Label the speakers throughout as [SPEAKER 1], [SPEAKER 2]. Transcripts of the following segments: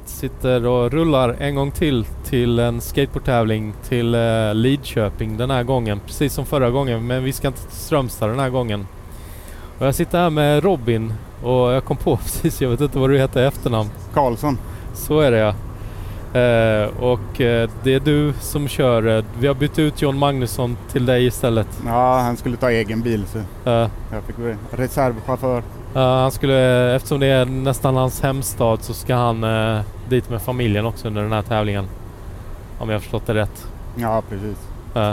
[SPEAKER 1] Alright, sitter och rullar en gång till till en skateboardtävling till uh, Lidköping den här gången. Precis som förra gången men vi ska inte till Strömstad den här gången. Och jag sitter här med Robin och jag kom på precis, jag vet inte vad du heter i efternamn.
[SPEAKER 2] Karlsson.
[SPEAKER 1] Så är det ja. Uh, och uh, det är du som kör. Uh, vi har bytt ut John Magnusson till dig istället.
[SPEAKER 2] Ja, han skulle ta egen bil så jag fick bli reservchaufför.
[SPEAKER 1] Ja, han skulle, eftersom det är nästan hans hemstad så ska han eh, dit med familjen också under den här tävlingen. Om jag har förstått det rätt.
[SPEAKER 2] Ja, precis.
[SPEAKER 1] Eh,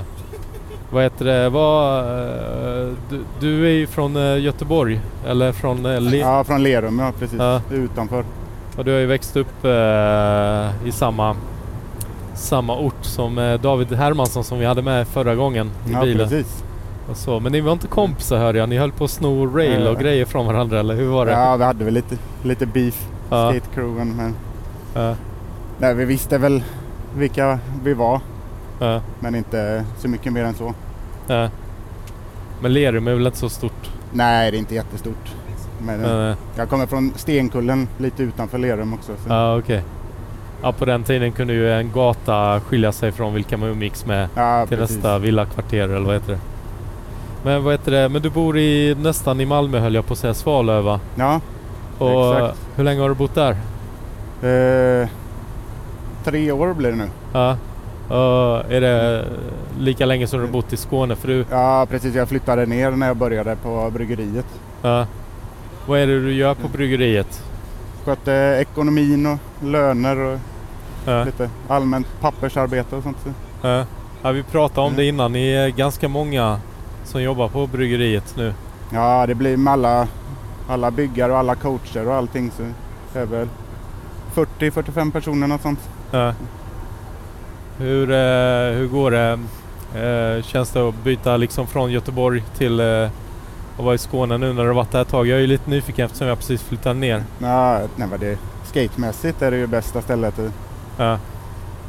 [SPEAKER 1] vad heter det? Vad, eh, du, du är ju från eh, Göteborg eller från eh, Le-
[SPEAKER 2] Ja, från Lerum, ja precis.
[SPEAKER 1] Ja.
[SPEAKER 2] Utanför.
[SPEAKER 1] och du har ju växt upp eh, i samma, samma ort som David Hermansson som vi hade med förra gången i
[SPEAKER 2] Ja,
[SPEAKER 1] bilen.
[SPEAKER 2] precis.
[SPEAKER 1] Och så. Men ni var inte kompisar hörde jag. Ni höll på att sno rail och grejer från varandra eller hur var det?
[SPEAKER 2] Ja, vi hade väl lite, lite beef,
[SPEAKER 1] Ja.
[SPEAKER 2] skate-crewen. Men
[SPEAKER 1] Ja,
[SPEAKER 2] nej, vi visste väl vilka vi var,
[SPEAKER 1] ja.
[SPEAKER 2] men inte så mycket mer än så.
[SPEAKER 1] Ja. Men Lerum är väl inte så stort?
[SPEAKER 2] Nej, det är inte jättestort. Men
[SPEAKER 1] Men, eh,
[SPEAKER 2] jag kommer från Stenkullen, lite utanför Lerum också. Så.
[SPEAKER 1] ja, okej. Ja, på den tiden kunde ju en gata skilja sig från vilka man umgicks med
[SPEAKER 2] Ja,
[SPEAKER 1] till
[SPEAKER 2] precis.
[SPEAKER 1] nästa villakvarter eller vad heter det? Men vad heter det? Men du bor i nästan i Malmö höll jag på att säga, Svalöv
[SPEAKER 2] Ja,
[SPEAKER 1] Och
[SPEAKER 2] Exakt.
[SPEAKER 1] hur länge har du bott där?
[SPEAKER 2] Eh, tre år blir det nu.
[SPEAKER 1] Ja. Och är det lika länge som du bott i Skåne? För du,
[SPEAKER 2] Ja, precis. Jag flyttade ner när jag började på bryggeriet.
[SPEAKER 1] ja. Vad är det du gör på bryggeriet?
[SPEAKER 2] Skötte ekonomin och löner och
[SPEAKER 1] Ja.
[SPEAKER 2] lite allmänt pappersarbete och sånt. Så.
[SPEAKER 1] Ja. Ja, vi pratade om
[SPEAKER 2] Mm.
[SPEAKER 1] det innan. Ni är ganska många som jobbar på bryggeriet nu.
[SPEAKER 2] Ja, det blir med alla, alla byggare och alla coacher och allting så det är väl 40-45 personer och sånt.
[SPEAKER 1] Ja. Hur, eh, hur går det? Eh, känns det att byta liksom från Göteborg till eh, att vara i Skåne nu när du varit där ett tag? Jag är lite nyfiken eftersom jag precis flyttade ner.
[SPEAKER 2] Ja, nej, vad det, skatemässigt är det ju bästa stället.
[SPEAKER 1] Ja.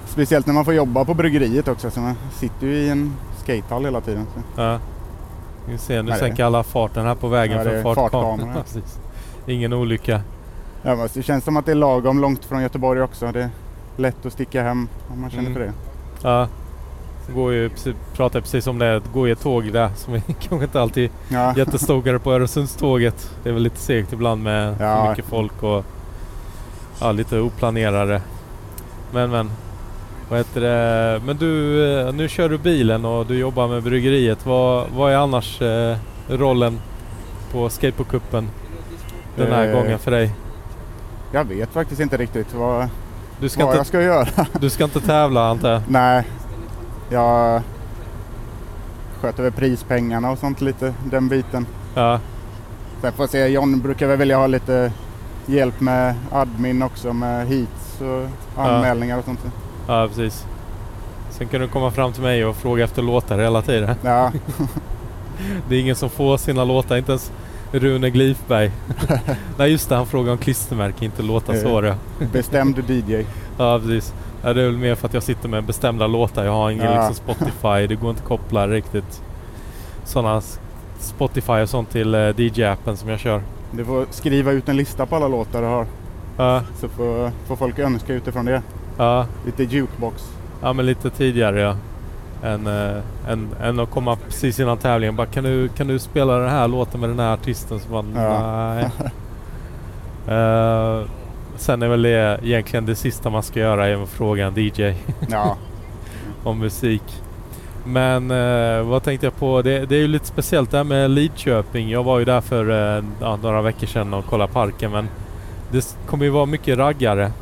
[SPEAKER 2] Speciellt när man får jobba på bryggeriet också. Så man sitter ju i en skatehall hela tiden. Så.
[SPEAKER 1] Ja. Vi ser, nu sänker alla farten här på vägen
[SPEAKER 2] Ja,
[SPEAKER 1] för fartkameran. Ingen olycka.
[SPEAKER 2] Ja, men det känns som att det är lagom långt från Göteborg också. Det är lätt att sticka hem om man känner
[SPEAKER 1] Mm.
[SPEAKER 2] för det.
[SPEAKER 1] Ja. Det går ju, pratar precis om det, det går ju ett tåg där som är kanske inte alltid
[SPEAKER 2] Ja,
[SPEAKER 1] jättestokare på Öresundståget. Det är väl lite segt ibland med
[SPEAKER 2] Ja.
[SPEAKER 1] mycket folk och ja, lite oplanerade. Men men. Vad heter det? Men du, eh, nu kör du bilen och du jobbar med bryggeriet. Vad, vad är annars eh, rollen på Skateboardcupen den här
[SPEAKER 2] Eh,
[SPEAKER 1] gången för dig?
[SPEAKER 2] Jag vet faktiskt inte riktigt vad,
[SPEAKER 1] Du ska,
[SPEAKER 2] vad jag
[SPEAKER 1] inte,
[SPEAKER 2] ska göra.
[SPEAKER 1] du ska inte tävla antar jag?
[SPEAKER 2] Nej, jag sköter väl prispengarna och sånt lite, den biten.
[SPEAKER 1] Ja,
[SPEAKER 2] Sen får jag se, John brukar väl vilja ha lite hjälp med admin också med heats och anmälningar och sånt.
[SPEAKER 1] ja, precis. Sen kan du komma fram till mig och fråga efter låtar hela tiden.
[SPEAKER 2] Ja,
[SPEAKER 1] Det är ingen som får sina låtar, inte ens Rune Glifberg. Nej just det, han frågar om klistermärke, inte låtar. Så var det.
[SPEAKER 2] bestämd DJ.
[SPEAKER 1] Ja precis. Ja, det är väl mer för att jag sitter med bestämda låtar. Jag har ingen
[SPEAKER 2] Ja.
[SPEAKER 1] liksom Spotify. Det går inte att koppla riktigt sådana Spotify och sånt till eh, DJ-appen som jag kör.
[SPEAKER 2] Du får skriva ut en lista på alla låtar du har.
[SPEAKER 1] Ja,
[SPEAKER 2] Så får, får folk önska utifrån det.
[SPEAKER 1] ja,
[SPEAKER 2] Lite jukebox.
[SPEAKER 1] ja men lite tidigare ja. Än, eh, än, än att komma precis innan tävlingen. Bara, kan, du, kan du spela den här låten med den här artisten? Så bara,
[SPEAKER 2] Ja.
[SPEAKER 1] nej. Eh, sen är väl det egentligen det sista man ska göra är att fråga en DJ.
[SPEAKER 2] Ja,
[SPEAKER 1] om musik. Men eh, vad tänkte jag på? Det, det är ju lite speciellt det här med Lidköping. Jag var ju där för ja, några veckor sedan och kollade parken men det kommer ju vara mycket raggare.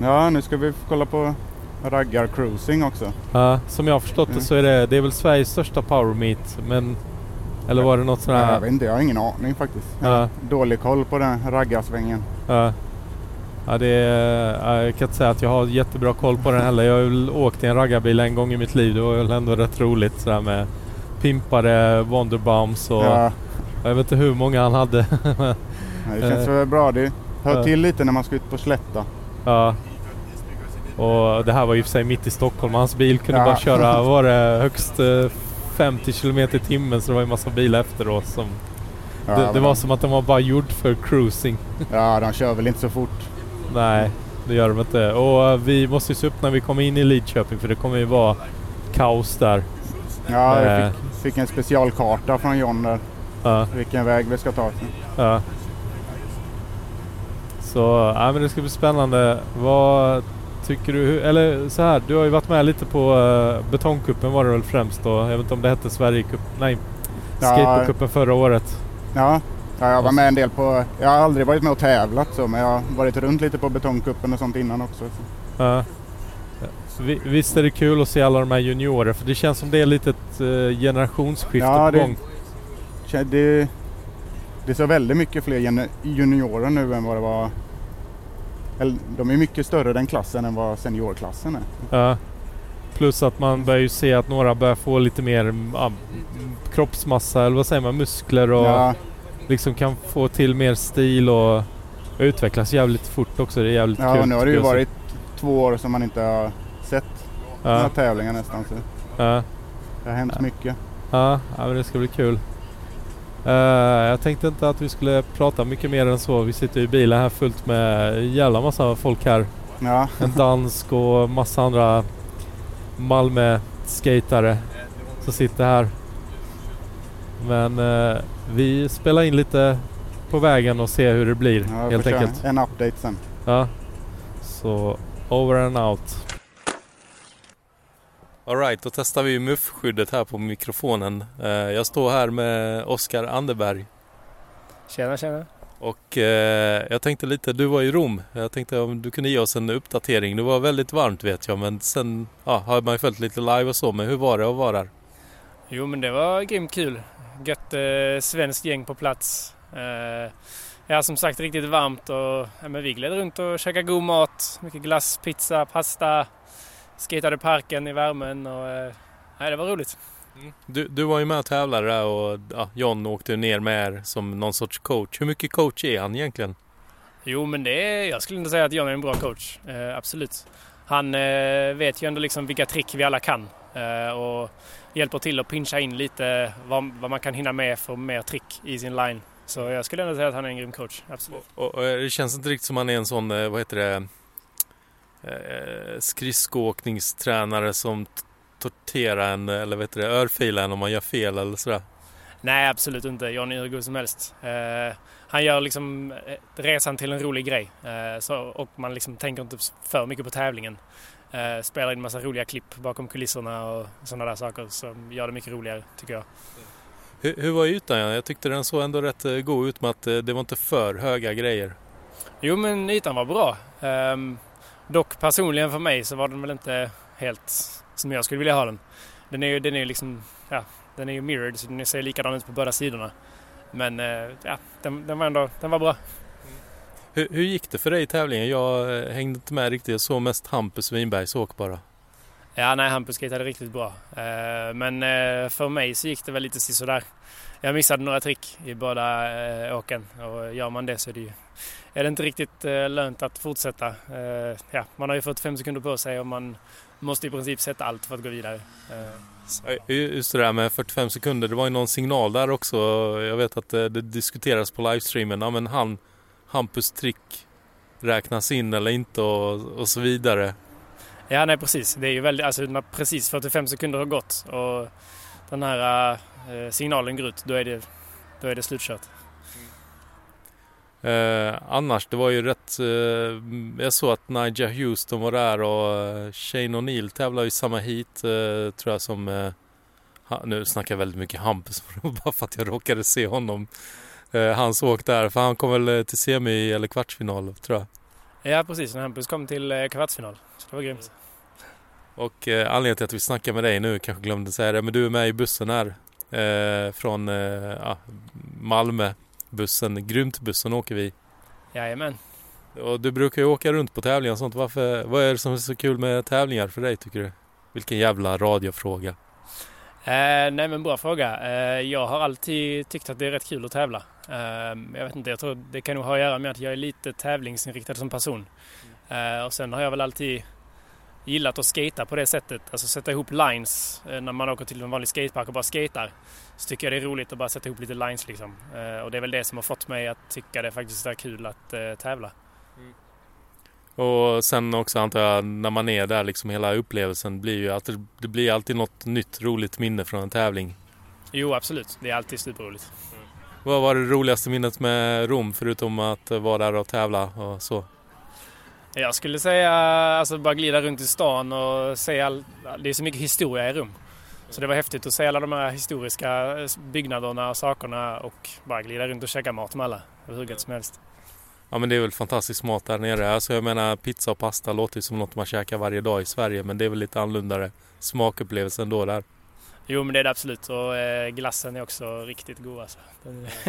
[SPEAKER 2] ja nu ska vi kolla på raggar-cruising också.
[SPEAKER 1] Ja, som jag har förstått
[SPEAKER 2] Mm.
[SPEAKER 1] det så är det, det är väl Sveriges största power meet. Men, eller var det något sånt
[SPEAKER 2] Jag
[SPEAKER 1] här?
[SPEAKER 2] vet inte, jag har ingen aning faktiskt. Jag
[SPEAKER 1] Ja,
[SPEAKER 2] Dålig koll på den raggarsvängen.
[SPEAKER 1] ja. Ja, det är, ja, jag kan inte säga att jag har jättebra koll på den heller. Jag har väl åkt i en raggarbil en gång i mitt liv. Det var väl ändå rätt roligt sådär med pimpade Wonderbombs och
[SPEAKER 2] Ja,
[SPEAKER 1] jag vet inte hur många han hade.
[SPEAKER 2] det känns väl bra. Det hör till lite när man ska ut på slätta.
[SPEAKER 1] Ja. Och det här var ju för sig mitt i Stockholm. Hans bil kunde
[SPEAKER 2] Ja.
[SPEAKER 1] bara köra, var det högst eh, 50 km i timmen så det var ju massa bilar efter oss. Som,
[SPEAKER 2] Ja,
[SPEAKER 1] det, det var
[SPEAKER 2] de-
[SPEAKER 1] som att den var bara gjord för cruising.
[SPEAKER 2] Ja, de kör väl inte så fort.
[SPEAKER 1] Nej. det gör de inte. Och uh, vi måste ju se upp när vi kommer in i Lidköping för det kommer ju vara kaos där.
[SPEAKER 2] Ja, jag fick, fick en specialkarta från John där.
[SPEAKER 1] Ja.
[SPEAKER 2] Vilken väg vi ska ta.
[SPEAKER 1] Ja. Så ja, men det ska bli spännande. Vad tycker du? Eller så här, du har ju varit med lite på uh, Betongkuppen var det väl främst då? Jag vet inte om det hette Sverigecup? Nej, ja, Skateboardcupen förra året.
[SPEAKER 2] Ja, ja, jag var med en del på... Jag har aldrig varit med och tävlat så men jag har varit runt lite på Betongkuppen och sånt innan också. Så.
[SPEAKER 1] Ja. Visst är det kul att se alla de här juniorer för det känns som det är lite ett uh, generationsskifte ja, på gång.
[SPEAKER 2] Det, det är så väldigt mycket fler juniorer nu än vad det var de är mycket större den klassen än vad seniorklassen är.
[SPEAKER 1] Ja. Plus att man börjar ju se att några börjar få lite mer ja, kroppsmassa eller vad säger man, muskler och ja. liksom kan få till mer stil och utvecklas jävligt fort också. Det är jävligt
[SPEAKER 2] ja,
[SPEAKER 1] kul.
[SPEAKER 2] Ja, nu har det ju varit två år som man inte har sett ja. några tävlingar nästan. Så.
[SPEAKER 1] Ja.
[SPEAKER 2] Det har hänt
[SPEAKER 1] ja.
[SPEAKER 2] mycket.
[SPEAKER 1] Ja, ja, men det ska bli kul. Uh, jag tänkte inte att vi skulle prata mycket mer än så. Vi sitter i bilen här fullt med jävla massa folk här.
[SPEAKER 2] Ja.
[SPEAKER 1] En dansk och massa andra Malmö-skatare som sitter här. Men uh, vi spelar in lite på vägen och ser hur det blir ja, helt enkelt.
[SPEAKER 2] En update sen.
[SPEAKER 1] Ja. Så over and out. Alright, då testar vi muffskyddet här på mikrofonen. Eh, jag står här med Oskar Anderberg.
[SPEAKER 3] Tjena, tjena.
[SPEAKER 1] Och eh, jag tänkte lite, du var i Rom. Jag tänkte om du kunde ge oss en uppdatering. Det var väldigt varmt vet jag, men sen ja, har man ju följt lite live och så. Men hur var det att vara där?
[SPEAKER 3] Jo, men det var grymt kul. Gött eh, svenskt gäng på plats. Eh, ja, som sagt riktigt varmt och ja, men vi gled runt och käkade god mat. Mycket glass, pizza, pasta skatade parken i värmen och eh, nej, det var roligt.
[SPEAKER 1] Mm. Du, du var ju med och tävlade där och ja, John åkte ner med er som någon sorts coach. Hur mycket coach är han egentligen?
[SPEAKER 3] Jo men det är, jag skulle inte säga att John är en bra coach. Eh, absolut. Han eh, vet ju ändå liksom vilka trick vi alla kan eh, och hjälper till att pincha in lite vad, vad, man kan hinna med för mer trick i sin line. Så jag skulle ändå säga att han är en grym coach, absolut.
[SPEAKER 1] Och, och, det känns inte riktigt som han är en sån, eh, vad heter det, eh, skridskoåkningstränare som torterar en eller vet du, örfilar en om man gör fel eller sådär?
[SPEAKER 3] Nej, absolut inte. Johnny är hur god som helst. Eh, han gör liksom eh, resan till en rolig grej eh, så, och man liksom tänker inte för mycket på tävlingen. Eh, spelar in massa roliga klipp bakom kulisserna och sådana där saker som gör det mycket roligare tycker jag.
[SPEAKER 1] Hur, hur var ytan? Jag tyckte den såg ändå rätt eh, god ut med att eh, det var inte för höga grejer.
[SPEAKER 3] Jo men ytan var bra. Um, Dock personligen för mig så var den väl inte helt som jag skulle vilja ha den. Den är ju, den är liksom, ja, den är ju mirrored så den ser likadan ut på båda sidorna. Men eh, ja, den, den var ändå, den var bra.
[SPEAKER 1] Hur, hur, gick det för dig i tävlingen? Jag eh, hängde inte med riktigt. Jag såg mest Hampus Winbergs åk bara.
[SPEAKER 3] Ja, nej, Hampus skejtade riktigt bra. Eh, men eh, för mig så gick det väl lite sådär. Jag missade några trick i båda eh, åken och gör man det så är det ju är det inte riktigt lönt att fortsätta. Ja, man har ju 45 sekunder på sig och man måste i princip sätta allt för att gå vidare.
[SPEAKER 1] Så. just det där med 45 sekunder, det var ju någon signal där också. Jag vet att det diskuteras på livestreamen. Ja, men han, Hampus trick räknas in eller inte och, och så vidare.
[SPEAKER 3] Ja, nej precis. Det är ju väldigt, alltså när precis 45 sekunder har gått och den här eh, signalen går ut, då är det, då är det slutkört. Mm.
[SPEAKER 1] Eh, annars, det var ju rätt... Eh, jag såg att Nigel Houston var där och eh, Shane O'Neill tävlar i samma heat eh, tror jag som... Eh, nu snackar jag väldigt mycket Hampus bara för att jag råkade se honom. Eh, hans åk där, för han kom väl eh, till semi eller kvartsfinal tror jag.
[SPEAKER 3] Ja precis, Hampus kom till eh, kvartsfinal. Så det var grymt.
[SPEAKER 1] Och eh, anledningen till att vi snackar med dig nu, kanske glömde säga det, men du är med i bussen här. Eh, från eh, Malmö bussen, Grymt-bussen åker vi.
[SPEAKER 3] Jajamän.
[SPEAKER 1] Och du brukar ju åka runt på tävlingar och sånt. Varför, vad är det som är så kul med tävlingar för dig tycker du? Vilken jävla radiofråga.
[SPEAKER 3] Eh, nej men bra fråga. Eh, jag har alltid tyckt att det är rätt kul att tävla. Eh, jag vet inte, jag tror det kan nog ha att göra med att jag är lite tävlingsinriktad som person. Eh, och sen har jag väl alltid gillat att skata på det sättet. Alltså sätta ihop lines eh, när man åker till en vanlig skatepark och bara skatar. Så tycker jag det är roligt att bara sätta ihop lite lines liksom. Eh, och det är väl det som har fått mig att tycka det faktiskt är kul att eh, tävla. Mm.
[SPEAKER 1] Och sen också antar jag när man är där liksom hela upplevelsen blir ju att det, det blir alltid något nytt roligt minne från en tävling.
[SPEAKER 3] Jo, absolut. Det är alltid superroligt.
[SPEAKER 1] Vad var det roligaste minnet med Rom förutom att vara där och tävla och så?
[SPEAKER 3] Jag skulle säga alltså bara glida runt i stan och se all... Det är så mycket historia i Rom. Så det var häftigt att se alla de här historiska byggnaderna och sakerna och bara glida runt och käka mat med alla. Hur gött som helst.
[SPEAKER 1] Ja men det är väl fantastisk mat där nere. Alltså jag menar pizza och pasta låter ju som något man käkar varje dag i Sverige men det är väl lite annorlunda smakupplevelse ändå där.
[SPEAKER 3] Jo men det är det absolut och eh, glassen är också riktigt god alltså.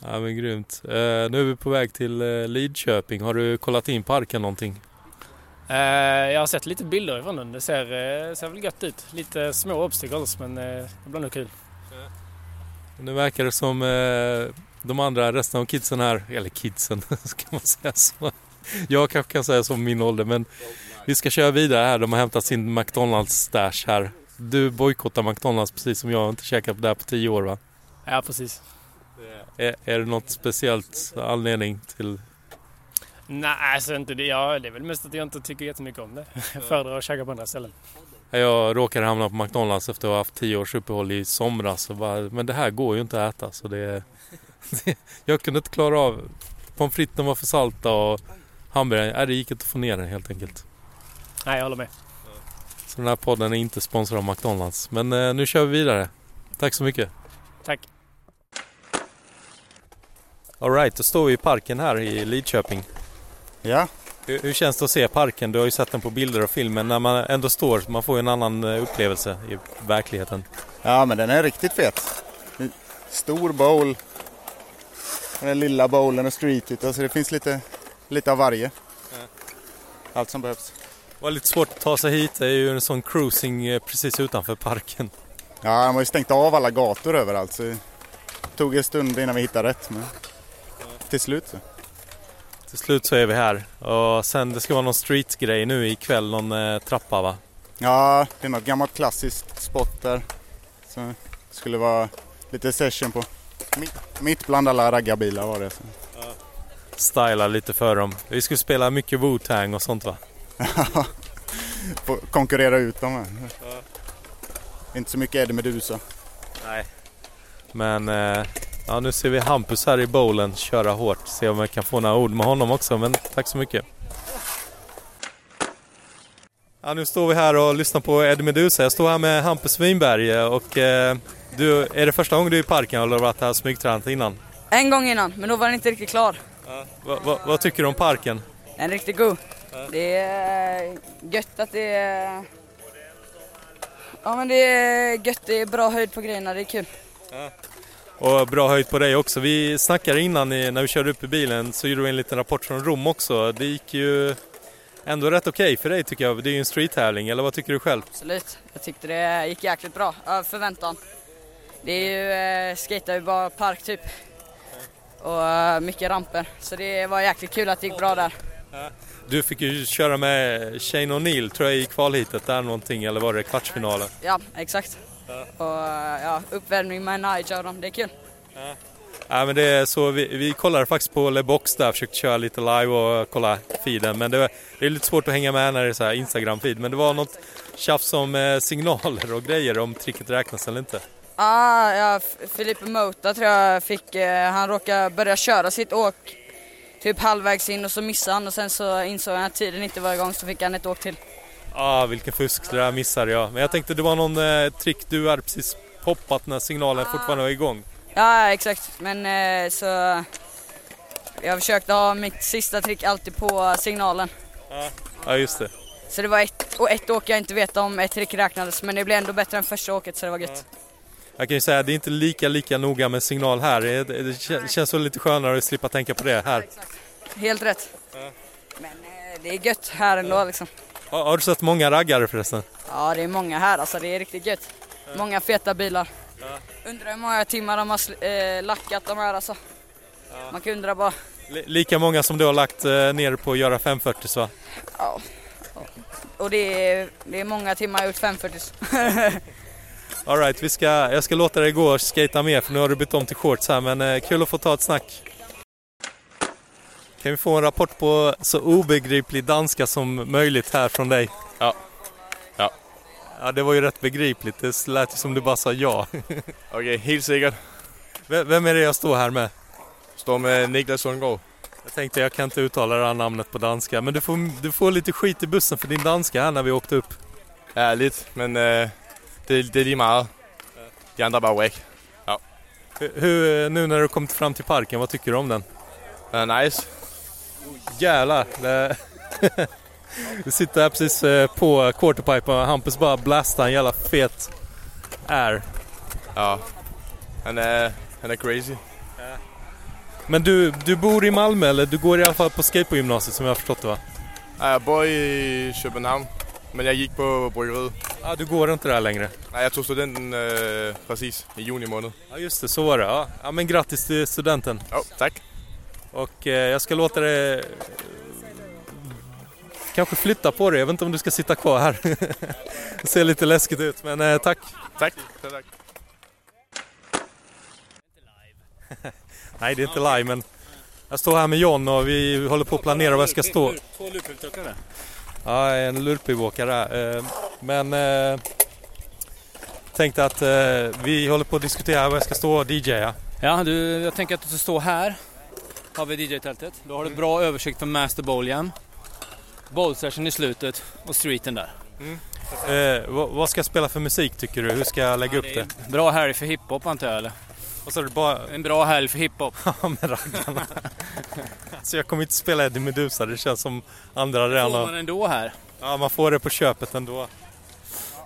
[SPEAKER 1] ja men grymt. Eh, nu är vi på väg till eh, Lidköping. Har du kollat in parken någonting?
[SPEAKER 3] Eh, jag har sett lite bilder ifrån den. Det ser, ser väl gött ut. Lite små obstacles men eh, det blir nog kul.
[SPEAKER 1] Nu verkar det som de andra, resten av kidsen här, eller kidsen ska man säga så. Jag kanske kan säga som min ålder men vi ska köra vidare här. De har hämtat sin McDonalds-stash här. Du bojkottar McDonalds precis som jag har inte käkat där på tio år va?
[SPEAKER 3] Ja precis.
[SPEAKER 1] Är, är det något speciellt anledning till
[SPEAKER 3] Nej, alltså inte det. Ja, det är väl mest att jag inte tycker jättemycket om det. Jag föredrar att käka på andra ställen.
[SPEAKER 1] Jag råkade hamna på McDonalds efter att ha haft tio års uppehåll i somras. Och bara, men det här går ju inte att äta. Så det, jag kunde inte klara av... Pommes fritesen var för salta och hamburgaren, det gick inte att få ner den helt enkelt.
[SPEAKER 3] Nej, jag håller med.
[SPEAKER 1] Så den här podden är inte sponsrad av McDonalds. Men eh, nu kör vi vidare. Tack så mycket.
[SPEAKER 3] Tack.
[SPEAKER 1] Alright, då står vi i parken här i Lidköping.
[SPEAKER 2] Ja.
[SPEAKER 1] Hur, hur, känns det att se parken? Du har ju sett den på bilder och film, men när man ändå står, man får ju en annan eh, upplevelse i verkligheten.
[SPEAKER 2] Ja, men den är riktigt fet. Stor bowl. Den lilla bowlen och streetit, alltså det finns lite, lite av varje. Allt som behövs.
[SPEAKER 1] Det var lite svårt att ta sig hit, det är ju en sån cruising eh, precis utanför parken.
[SPEAKER 2] Ja, de har ju stängt av alla gator överallt så det tog en stund innan vi hittade rätt, men till slut så.
[SPEAKER 1] Till slut så är vi här. Och sen det ska vara någon street-grej nu ikväll, någon eh, trappa va?
[SPEAKER 2] Ja, det är något gammalt klassiskt spot där. Det skulle vara lite session på. Mitt, mitt bland alla raggarbilar var det. Så. Ja.
[SPEAKER 1] Styla lite för dem. Vi skulle spela mycket Wu-Tang och sånt va?
[SPEAKER 2] Få konkurrera ut dem här. Ja. Inte så mycket Eddie Medusa.
[SPEAKER 1] Nej. Men eh, Ja, nu ser vi Hampus här i bowlen köra hårt. Se om jag kan få några ord med honom också, men tack så mycket. Ja, nu står vi här och lyssnar på Eddie Medusa. Jag står här med Hampus Winberg och eh, du, är det första gången du är i parken eller har du varit här smygtränat innan?
[SPEAKER 4] En gång innan, men då var den inte riktigt klar.
[SPEAKER 1] Ja. Va, va, vad tycker du om parken?
[SPEAKER 4] Den är riktigt god. Ja. Det är gött att det är... Ja men det är gött, det är bra höjd på grejerna, det är kul. Ja.
[SPEAKER 1] Och bra höjd på dig också. Vi snackade innan när vi körde upp i bilen så gjorde vi en liten rapport från Rom också. Det gick ju ändå rätt okej okay för dig tycker jag. Det är ju en street-tävling, eller vad tycker du själv?
[SPEAKER 4] Absolut, jag tyckte det gick jäkligt bra, över förväntan. Det är ju, eh, skejtar ju bara park typ. Och eh, mycket ramper, så det var jäkligt kul att det gick bra där.
[SPEAKER 1] Du fick ju köra med Shane O'Neill tror jag i kvalhitet där någonting, eller var det kvartsfinalen?
[SPEAKER 4] Ja, exakt. Och ja, uppvärmning med Nigel och dem, det är kul.
[SPEAKER 1] Ja. men det är så, vi, vi kollade faktiskt på Le Box där, försökte köra lite live och kolla feeden. Men det, det är lite svårt att hänga med när det är så här Instagram-feed. Men det var något tjafs om eh, signaler och grejer, om tricket räknas eller inte.
[SPEAKER 4] Ah, ja, Filipe Mota tror jag fick, eh, han råkade börja köra sitt åk typ halvvägs in och så missade han och sen så insåg han att tiden inte var igång så fick han ett åk till.
[SPEAKER 1] Ah, vilken fusk, det där missade jag. Men jag tänkte det var någon eh, trick du hade precis poppat när signalen ah. fortfarande var igång.
[SPEAKER 4] Ja, exakt. Men eh, så... Jag försökte ha mitt sista trick alltid på signalen.
[SPEAKER 1] Ja, ja just det.
[SPEAKER 4] Så det var ett, och ett åk jag inte vet om ett trick räknades, men det blev ändå bättre än första åket så det var gött. Ja.
[SPEAKER 1] Jag kan ju säga att det är inte lika, lika noga med signal här. Det, det känns så lite skönare att slippa tänka på det här. Ja,
[SPEAKER 4] Helt rätt. Ja. Men eh, det är gött här ändå liksom.
[SPEAKER 1] Har, har, du sett många raggare förresten?
[SPEAKER 4] Ja, det är många här alltså. Det är riktigt gött. Många feta bilar. Ja. Undrar hur många timmar de har äh, lackat de här alltså. Ja. Man kan undra bara.
[SPEAKER 1] L lika många som du har lagt äh, ner på att göra 540 va?
[SPEAKER 4] Ja. Och det är, det är många timmar jag har gjort 540
[SPEAKER 1] Alright, vi ska, jag ska låta dig gå och skata mer för nu har du bytt om till shorts här men eh, kul att få ta ett snack. Kan vi få en rapport på så obegriplig danska som möjligt här från dig?
[SPEAKER 5] Ja. Ja,
[SPEAKER 1] det var ju rätt begripligt. Det lät ju som du bara sa ja.
[SPEAKER 5] Okej, okay, helt säkert.
[SPEAKER 1] V vem är det jag står här med?
[SPEAKER 5] Står med Niklas Sundgaard.
[SPEAKER 1] Jag tänkte jag kan inte uttala det här namnet på danska, men du får, du får lite skit i bussen för din danska här när vi åkte upp.
[SPEAKER 5] Lite, men uh, det, det är lite mycket. De andra bara wack. Ja.
[SPEAKER 1] Hur, nu när du kommit fram till parken, vad tycker du om den?
[SPEAKER 5] Uh, nice.
[SPEAKER 1] Jävlar! Vi sitter här precis eh, på quarterpipe och Hampus bara blastar en jävla fet air.
[SPEAKER 5] Ja, han är, han är crazy.
[SPEAKER 1] Men du, du bor i Malmö eller du går i alla fall på skateboardgymnasiet som jag har förstått det va?
[SPEAKER 5] Ja, jag bor i Köpenhamn. Men jag gick på bryggeriet.
[SPEAKER 1] Ja, du går inte där längre?
[SPEAKER 5] Nej, jag tog studenten eh, precis i juni månad.
[SPEAKER 1] Ja, just det, så var det. Ja, ja men grattis till studenten.
[SPEAKER 5] Ja, tack.
[SPEAKER 1] Och eh, jag ska låta dig kanske flytta på dig. Jag vet inte om du ska sitta kvar här. det ser lite läskigt ut, men eh, tack.
[SPEAKER 5] Tack. tack.
[SPEAKER 1] Nej, det är inte live, men jag står här med John och vi håller på att planera var jag ska stå.
[SPEAKER 6] Två lurpivåkare.
[SPEAKER 1] Ja, en lurpivåkare. Eh, men eh, tänkte att eh, vi håller på att diskutera var jag ska stå och DJa.
[SPEAKER 6] Ja, du, jag tänker att du ska stå här. Har vi DJ-tältet. Då har du bra översikt från Master Bowl Jam. Bowl session i slutet och streeten där.
[SPEAKER 1] Mm. Eh, vad, vad, ska jag spela för musik tycker du? Hur ska jag lägga ja, upp det?
[SPEAKER 6] Bra helg för hiphop antar jag eller?
[SPEAKER 1] Så är det bara...
[SPEAKER 6] En bra helg för hiphop.
[SPEAKER 1] Ja, med raggarna. så jag kommer inte spela Eddie Meduza, det känns som andra redan
[SPEAKER 6] har... får man ändå här.
[SPEAKER 1] Ja, man får det på köpet ändå.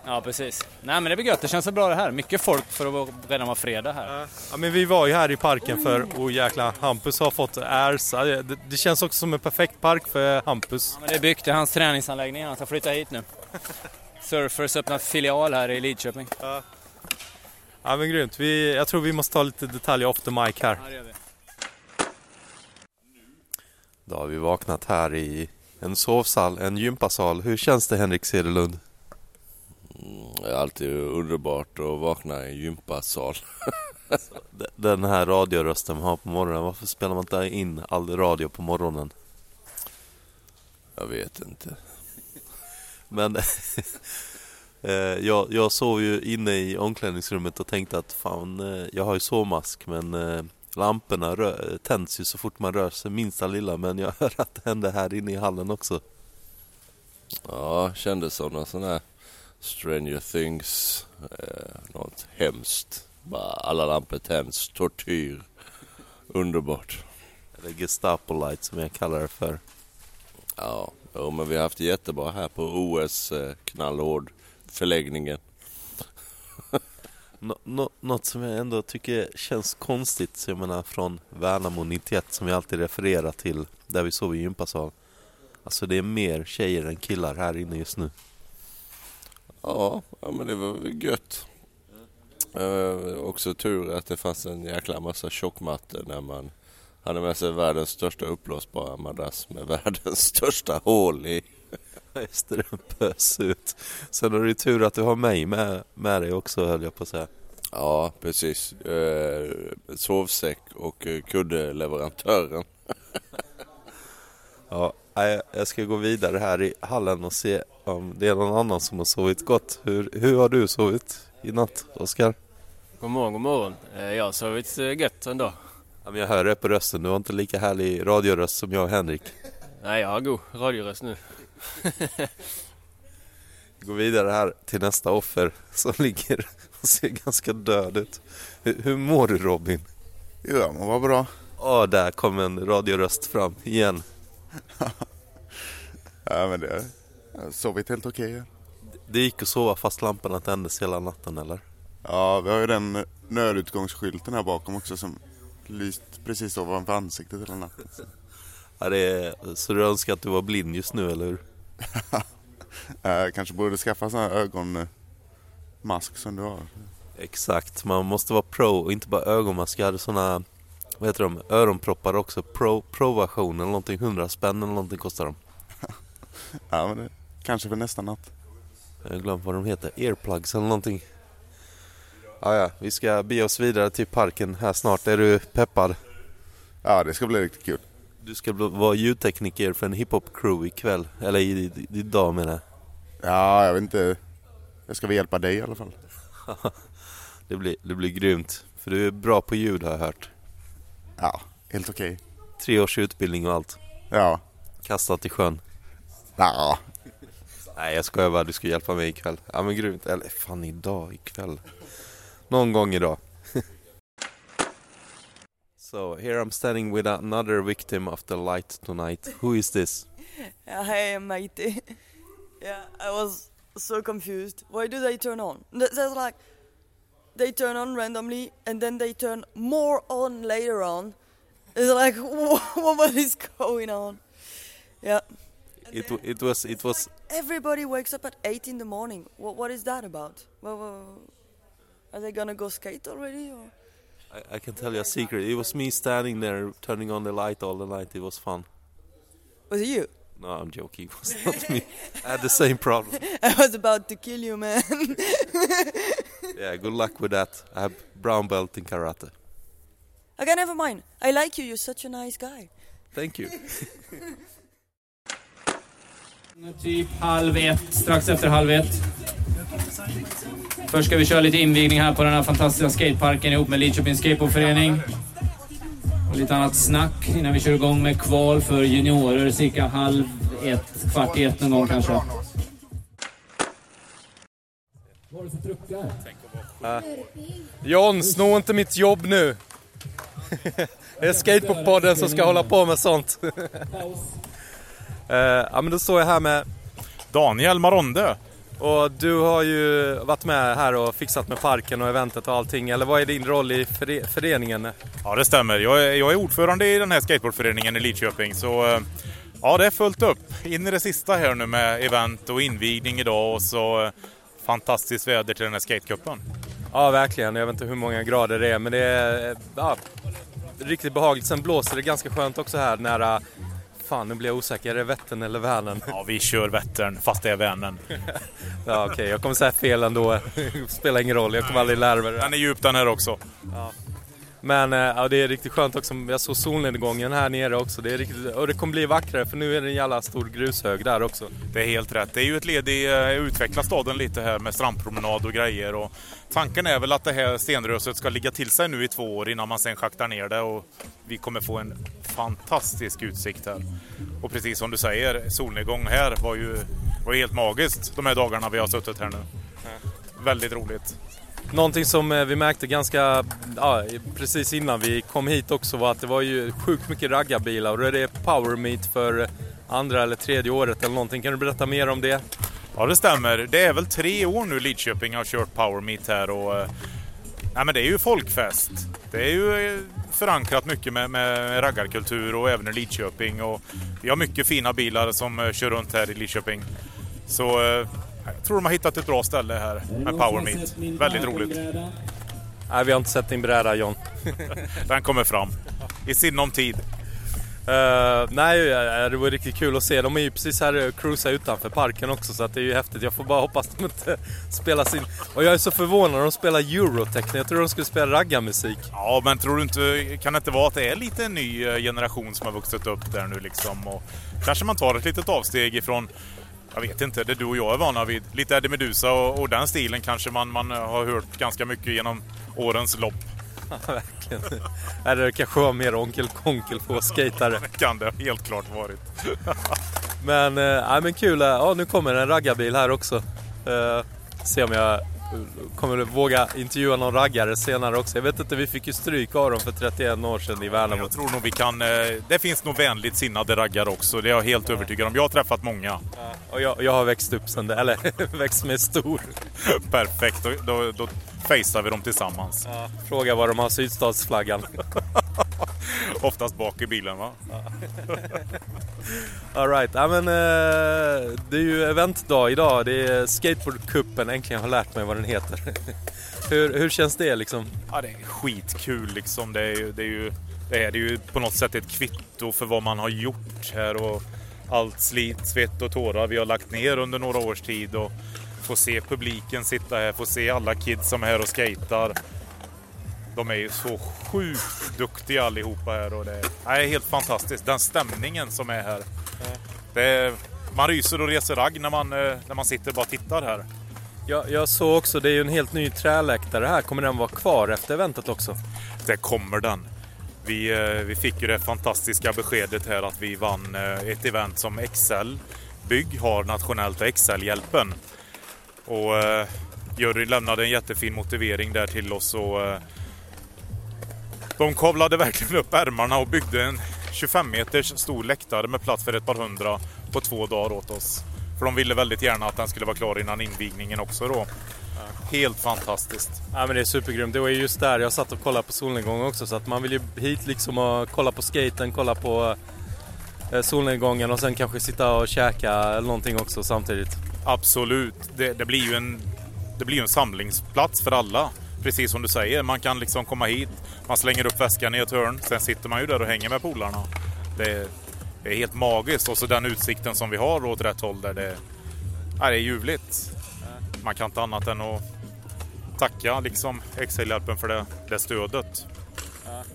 [SPEAKER 6] Ja, precis. Nej, men det blir gött. Det känns så bra det här. Mycket folk för att redan vara fredag här.
[SPEAKER 1] Ja, men vi var ju här i parken för, oh jäkla Hampus har fått ärsa. Det, det, känns också som en perfekt park för Hampus.
[SPEAKER 6] Ja, men det är byggt, det är hans träningsanläggning. Han ska flytta hit nu. Surfers öppnat filial här i Lidköping.
[SPEAKER 1] Ja. Ja men grymt. Vi, jag tror vi måste ta lite detaljer off the mic här.
[SPEAKER 6] Ja, det gör vi.
[SPEAKER 7] Då har vi vaknat här i en sovsal, en gympasal. Hur känns det Henrik Cederlund?
[SPEAKER 8] Mm, det är alltid underbart att vakna i en gympasal.
[SPEAKER 7] Den här radiorösten man har på morgonen, varför spelar man inte in all radio på morgonen?
[SPEAKER 8] Jag vet inte.
[SPEAKER 7] Men eh, jag, jag sov ju inne i omklädningsrummet och tänkte att fan, eh, jag har ju sovmask men eh, lamporna tänds ju så fort man rör sig minsta lilla men jag hör att det hände här inne i hallen också.
[SPEAKER 8] Ja, kändes som någon sån här Stranger Things, eh, något hemskt. Bara alla lampor tänds, tortyr. Underbart.
[SPEAKER 7] Eller Gestapo Light som jag kallar det för.
[SPEAKER 8] Ja, jo, men vi har haft jättebra här på OS eh, knallhård förläggningen.
[SPEAKER 7] Nå, nå, något som jag ändå tycker känns konstigt, jag menar från Värnamo 91 som jag alltid refererar till, där vi sov i gympasal. Alltså det är mer tjejer än killar här inne just nu.
[SPEAKER 8] Ja, ja men det var gött. Uh, också tur att det fanns en jäkla massa tjockmattor när man hade med sig världens största uppblåsbara madrass med världens största hål i.
[SPEAKER 7] Just det, den pös ut. Sen har du tur att du har mig med, med dig också höll jag på att säga.
[SPEAKER 8] Ja, precis. Uh, sovsäck och uh, kuddeleverantören.
[SPEAKER 7] Ja, jag ska gå vidare här i hallen och se om det är någon annan som har sovit gott. Hur, hur har du sovit i natt, Oskar?
[SPEAKER 9] God morgon, god morgon. Eh, jag har sovit eh, gött ändå.
[SPEAKER 7] Ja, men jag hör det på rösten. Du har inte lika härlig radioröst som jag och Henrik.
[SPEAKER 9] Nej, jag har god radioröst nu.
[SPEAKER 7] Vi går vidare här till nästa offer som ligger och ser ganska död ut. Hur, hur mår du Robin?
[SPEAKER 2] Jo, jag mår bra.
[SPEAKER 7] Ja, där kom en radioröst fram igen.
[SPEAKER 2] ja, men det jag har sovit helt okej. Okay.
[SPEAKER 7] Det gick att sova fast lamporna tändes hela natten eller?
[SPEAKER 2] Ja, vi har ju den nödutgångsskylten här bakom också som lyst precis ovanför ansiktet hela natten.
[SPEAKER 7] ja, det är, så du önskar att du var blind just nu, eller hur?
[SPEAKER 2] jag kanske borde skaffa sån här ögonmask som du har.
[SPEAKER 7] Exakt, man måste vara pro och inte bara ögonmask. Jag hade såna, vad heter de, öronproppar också. Pro, pro-version eller någonting, 100 spänn eller någonting kostar de.
[SPEAKER 2] ja, men det, kanske för nästa natt.
[SPEAKER 7] Jag har glömt vad de heter, earplugs eller någonting. Ja, ja, vi ska bege oss vidare till parken här snart. Är du peppad?
[SPEAKER 2] Ja, det ska bli riktigt kul.
[SPEAKER 7] Du ska bli- vara ljudtekniker för en hiphop-crew ikväll. Eller i- i- idag menar jag.
[SPEAKER 2] Ja, jag vet inte. Jag ska väl hjälpa dig i alla fall.
[SPEAKER 7] det, blir, det blir grymt. För du är bra på ljud har jag hört.
[SPEAKER 2] Ja, helt okej.
[SPEAKER 7] Tre års utbildning och allt.
[SPEAKER 2] Ja.
[SPEAKER 7] Kastat i sjön.
[SPEAKER 2] Ja.
[SPEAKER 7] Nej jag skojar bara, du ska hjälpa mig ikväll. Ja men grymt. Eller fan idag, ikväll. Någon gång idag. so here I'm standing with another victim of the light tonight. Who is this?
[SPEAKER 10] Yeah, hey, matey. yeah, I was so confused. Why do they turn on? Th- There's like they turn on randomly and then they turn more on later on. It's like what is going on? Yeah,
[SPEAKER 7] It, w- it was it was
[SPEAKER 10] everybody wakes up at eight in the morning. What what is that about? Well, are they gonna go skate already? Or?
[SPEAKER 7] I, I can tell you a secret. It was me standing there turning on the light all the night. It was fun.
[SPEAKER 10] Was it you?
[SPEAKER 7] No, I'm joking. It was not me. I had the same problem.
[SPEAKER 10] I was about to kill you, man.
[SPEAKER 7] Yeah, good luck with that. I have brown belt in karate.
[SPEAKER 10] okay, never mind. I like you. You're such a nice guy.
[SPEAKER 7] Thank you.
[SPEAKER 6] Typ halv ett, strax efter halv ett. Först ska vi köra lite invigning här på den här fantastiska skateparken ihop med Lidköpings Skateboardförening. Och lite annat snack innan vi kör igång med kval för juniorer cirka halv ett, kvart i ett någon gång kanske. Vad har du för truckar?
[SPEAKER 1] John, sno inte mitt jobb nu! det är Skateboardpodden som ska hålla på med sånt. Eh, ja men då står jag här med
[SPEAKER 11] Daniel Maronde.
[SPEAKER 1] Och du har ju varit med här och fixat med parken och eventet och allting. Eller vad är din roll i före- föreningen?
[SPEAKER 11] Ja, det stämmer. Jag är, jag är ordförande i den här skateboardföreningen i Lidköping. Så eh, ja, det är fullt upp. In i det sista här nu med event och invigning idag och så eh, fantastiskt väder till den här skatecupen.
[SPEAKER 1] Ja, verkligen. Jag vet inte hur många grader det är, men det är eh, ja, riktigt behagligt. Sen blåser det ganska skönt också här nära... Fan, nu blir jag osäker. Är det Vättern eller Vänern?
[SPEAKER 11] Ja, vi kör Vättern fast det är Vänern.
[SPEAKER 1] ja, okej. Jag kommer säga fel ändå. Spelar ingen roll. Jag kommer aldrig lära mig det.
[SPEAKER 11] Den är djup den här också.
[SPEAKER 1] Ja. Men eh, ja, det är riktigt skönt också. Jag såg solnedgången här nere också. Det är riktigt, och det kommer bli vackrare för nu är det en jävla stor grushög där också.
[SPEAKER 11] Det är helt rätt. Det är ju ett led i att utveckla staden lite här med strandpromenad och grejer. Och tanken är väl att det här stenröset ska ligga till sig nu i två år innan man sen schaktar ner det och vi kommer få en fantastisk utsikt här. Och precis som du säger, solnedgång här var ju var helt magiskt de här dagarna vi har suttit här nu. Väldigt roligt.
[SPEAKER 1] Någonting som eh, vi märkte ganska ja, precis innan vi kom hit också var att det var ju sjukt mycket raggarbilar och då är det Power Meet för andra eller tredje året eller någonting. Kan du berätta mer om det?
[SPEAKER 11] Ja, det stämmer. Det är väl tre år nu Lidköping har kört Power Meet här och eh, nej, men det är ju folkfest. Det är ju eh, förankrat mycket med, med raggarkultur och även i Lidköping och vi har mycket fina bilar som kör runt här i Lidköping. Så jag tror de har hittat ett bra ställe här med Power Meet. Väldigt roligt.
[SPEAKER 1] Nej, vi har inte sett din bräda John.
[SPEAKER 11] Den kommer fram i sinom tid.
[SPEAKER 1] Uh, nej, det var riktigt kul att se. De är ju precis här och cruisar utanför parken också så att det är ju häftigt. Jag får bara hoppas att de inte spelar sin... Och jag är så förvånad de spelar Eurotechno. Jag tror de skulle spela raggarmusik.
[SPEAKER 11] Ja, men tror du inte, kan det inte vara att det är lite en ny eh, generation som har vuxit upp där nu liksom? Och kanske man tar ett litet avsteg ifrån, jag vet inte, det du och jag är vana vid. Lite Eddie Meduza och, och den stilen kanske man, man har hört ganska mycket genom årens lopp.
[SPEAKER 1] Ja, verkligen. Eller det kanske var mer Onkel Konkel på skatare.
[SPEAKER 11] Det kan det helt klart varit.
[SPEAKER 1] Men, eh, nej, men kul. eh, Ja, nu kommer en raggarbil här också. Uh, se om jag eh, kommer våga intervjua någon raggare senare också. Jag vet inte, vi fick ju stryk av dem för 31 år sedan i Värnamo.
[SPEAKER 11] Jag tror nog vi kan, eh, det finns nog vänligt sinnade raggare också. Det är jag helt övertygad om. Jag har träffat många.
[SPEAKER 1] Och jag, jag har växt upp sen det, eller växt med stor.
[SPEAKER 11] Perfekt, då, då, då facear vi dem tillsammans.
[SPEAKER 1] Ja, fråga var de har sydstatsflaggan.
[SPEAKER 11] Oftast bak i bilen va?
[SPEAKER 1] Alright, ja, men eh, det är ju eventdag idag. Det är skateboardcupen, äntligen har lärt mig vad den heter. hur, hur känns det liksom?
[SPEAKER 11] Ja, det är skitkul liksom. Det är ju, det är ju, det här, det är ju på något sätt ett kvitto för vad man har gjort här och allt slit, svett och tårar vi har lagt ner under några års tid och få se publiken sitta här, få se alla kids som är här och skater. De är ju så sjukt duktiga allihopa här och det är helt fantastiskt. Den stämningen som är här. Är, man ryser och reser ragg när man, eh, när man sitter och bara tittar här.
[SPEAKER 1] Jag, jag såg också, det är ju en helt ny träläktare här. Kommer den vara kvar efter eventet också?
[SPEAKER 11] Det kommer den. Vi, eh, vi fick ju det fantastiska beskedet här att vi vann eh, ett event som Excel Bygg har nationellt och Excel-hjälpen. Och eh, juryn lämnade en jättefin motivering där till oss och eh, de kavlade verkligen upp ärmarna och byggde en 25 meters stor läktare med plats för ett par hundra på två dagar åt oss. För de ville väldigt gärna att den skulle vara klar innan invigningen också då. Helt fantastiskt.
[SPEAKER 1] Ja men det är supergrymt. Det var ju just där jag satt och kollade på solnedgången också så att man vill ju hit liksom och kolla på skaten, kolla på eh, solnedgången och sen kanske sitta och käka eller någonting också samtidigt.
[SPEAKER 11] Absolut. Det, det blir ju en, det blir en samlingsplats för alla. Precis som du säger, man kan liksom komma hit, man slänger upp väskan i ett hörn, sen sitter man ju där och hänger med polarna. Det, det är helt magiskt och så den utsikten som vi har åt rätt håll där det, ja, det är ljuvligt. Man kan inte annat än att tacka liksom Excelhjälpen för det, det stödet.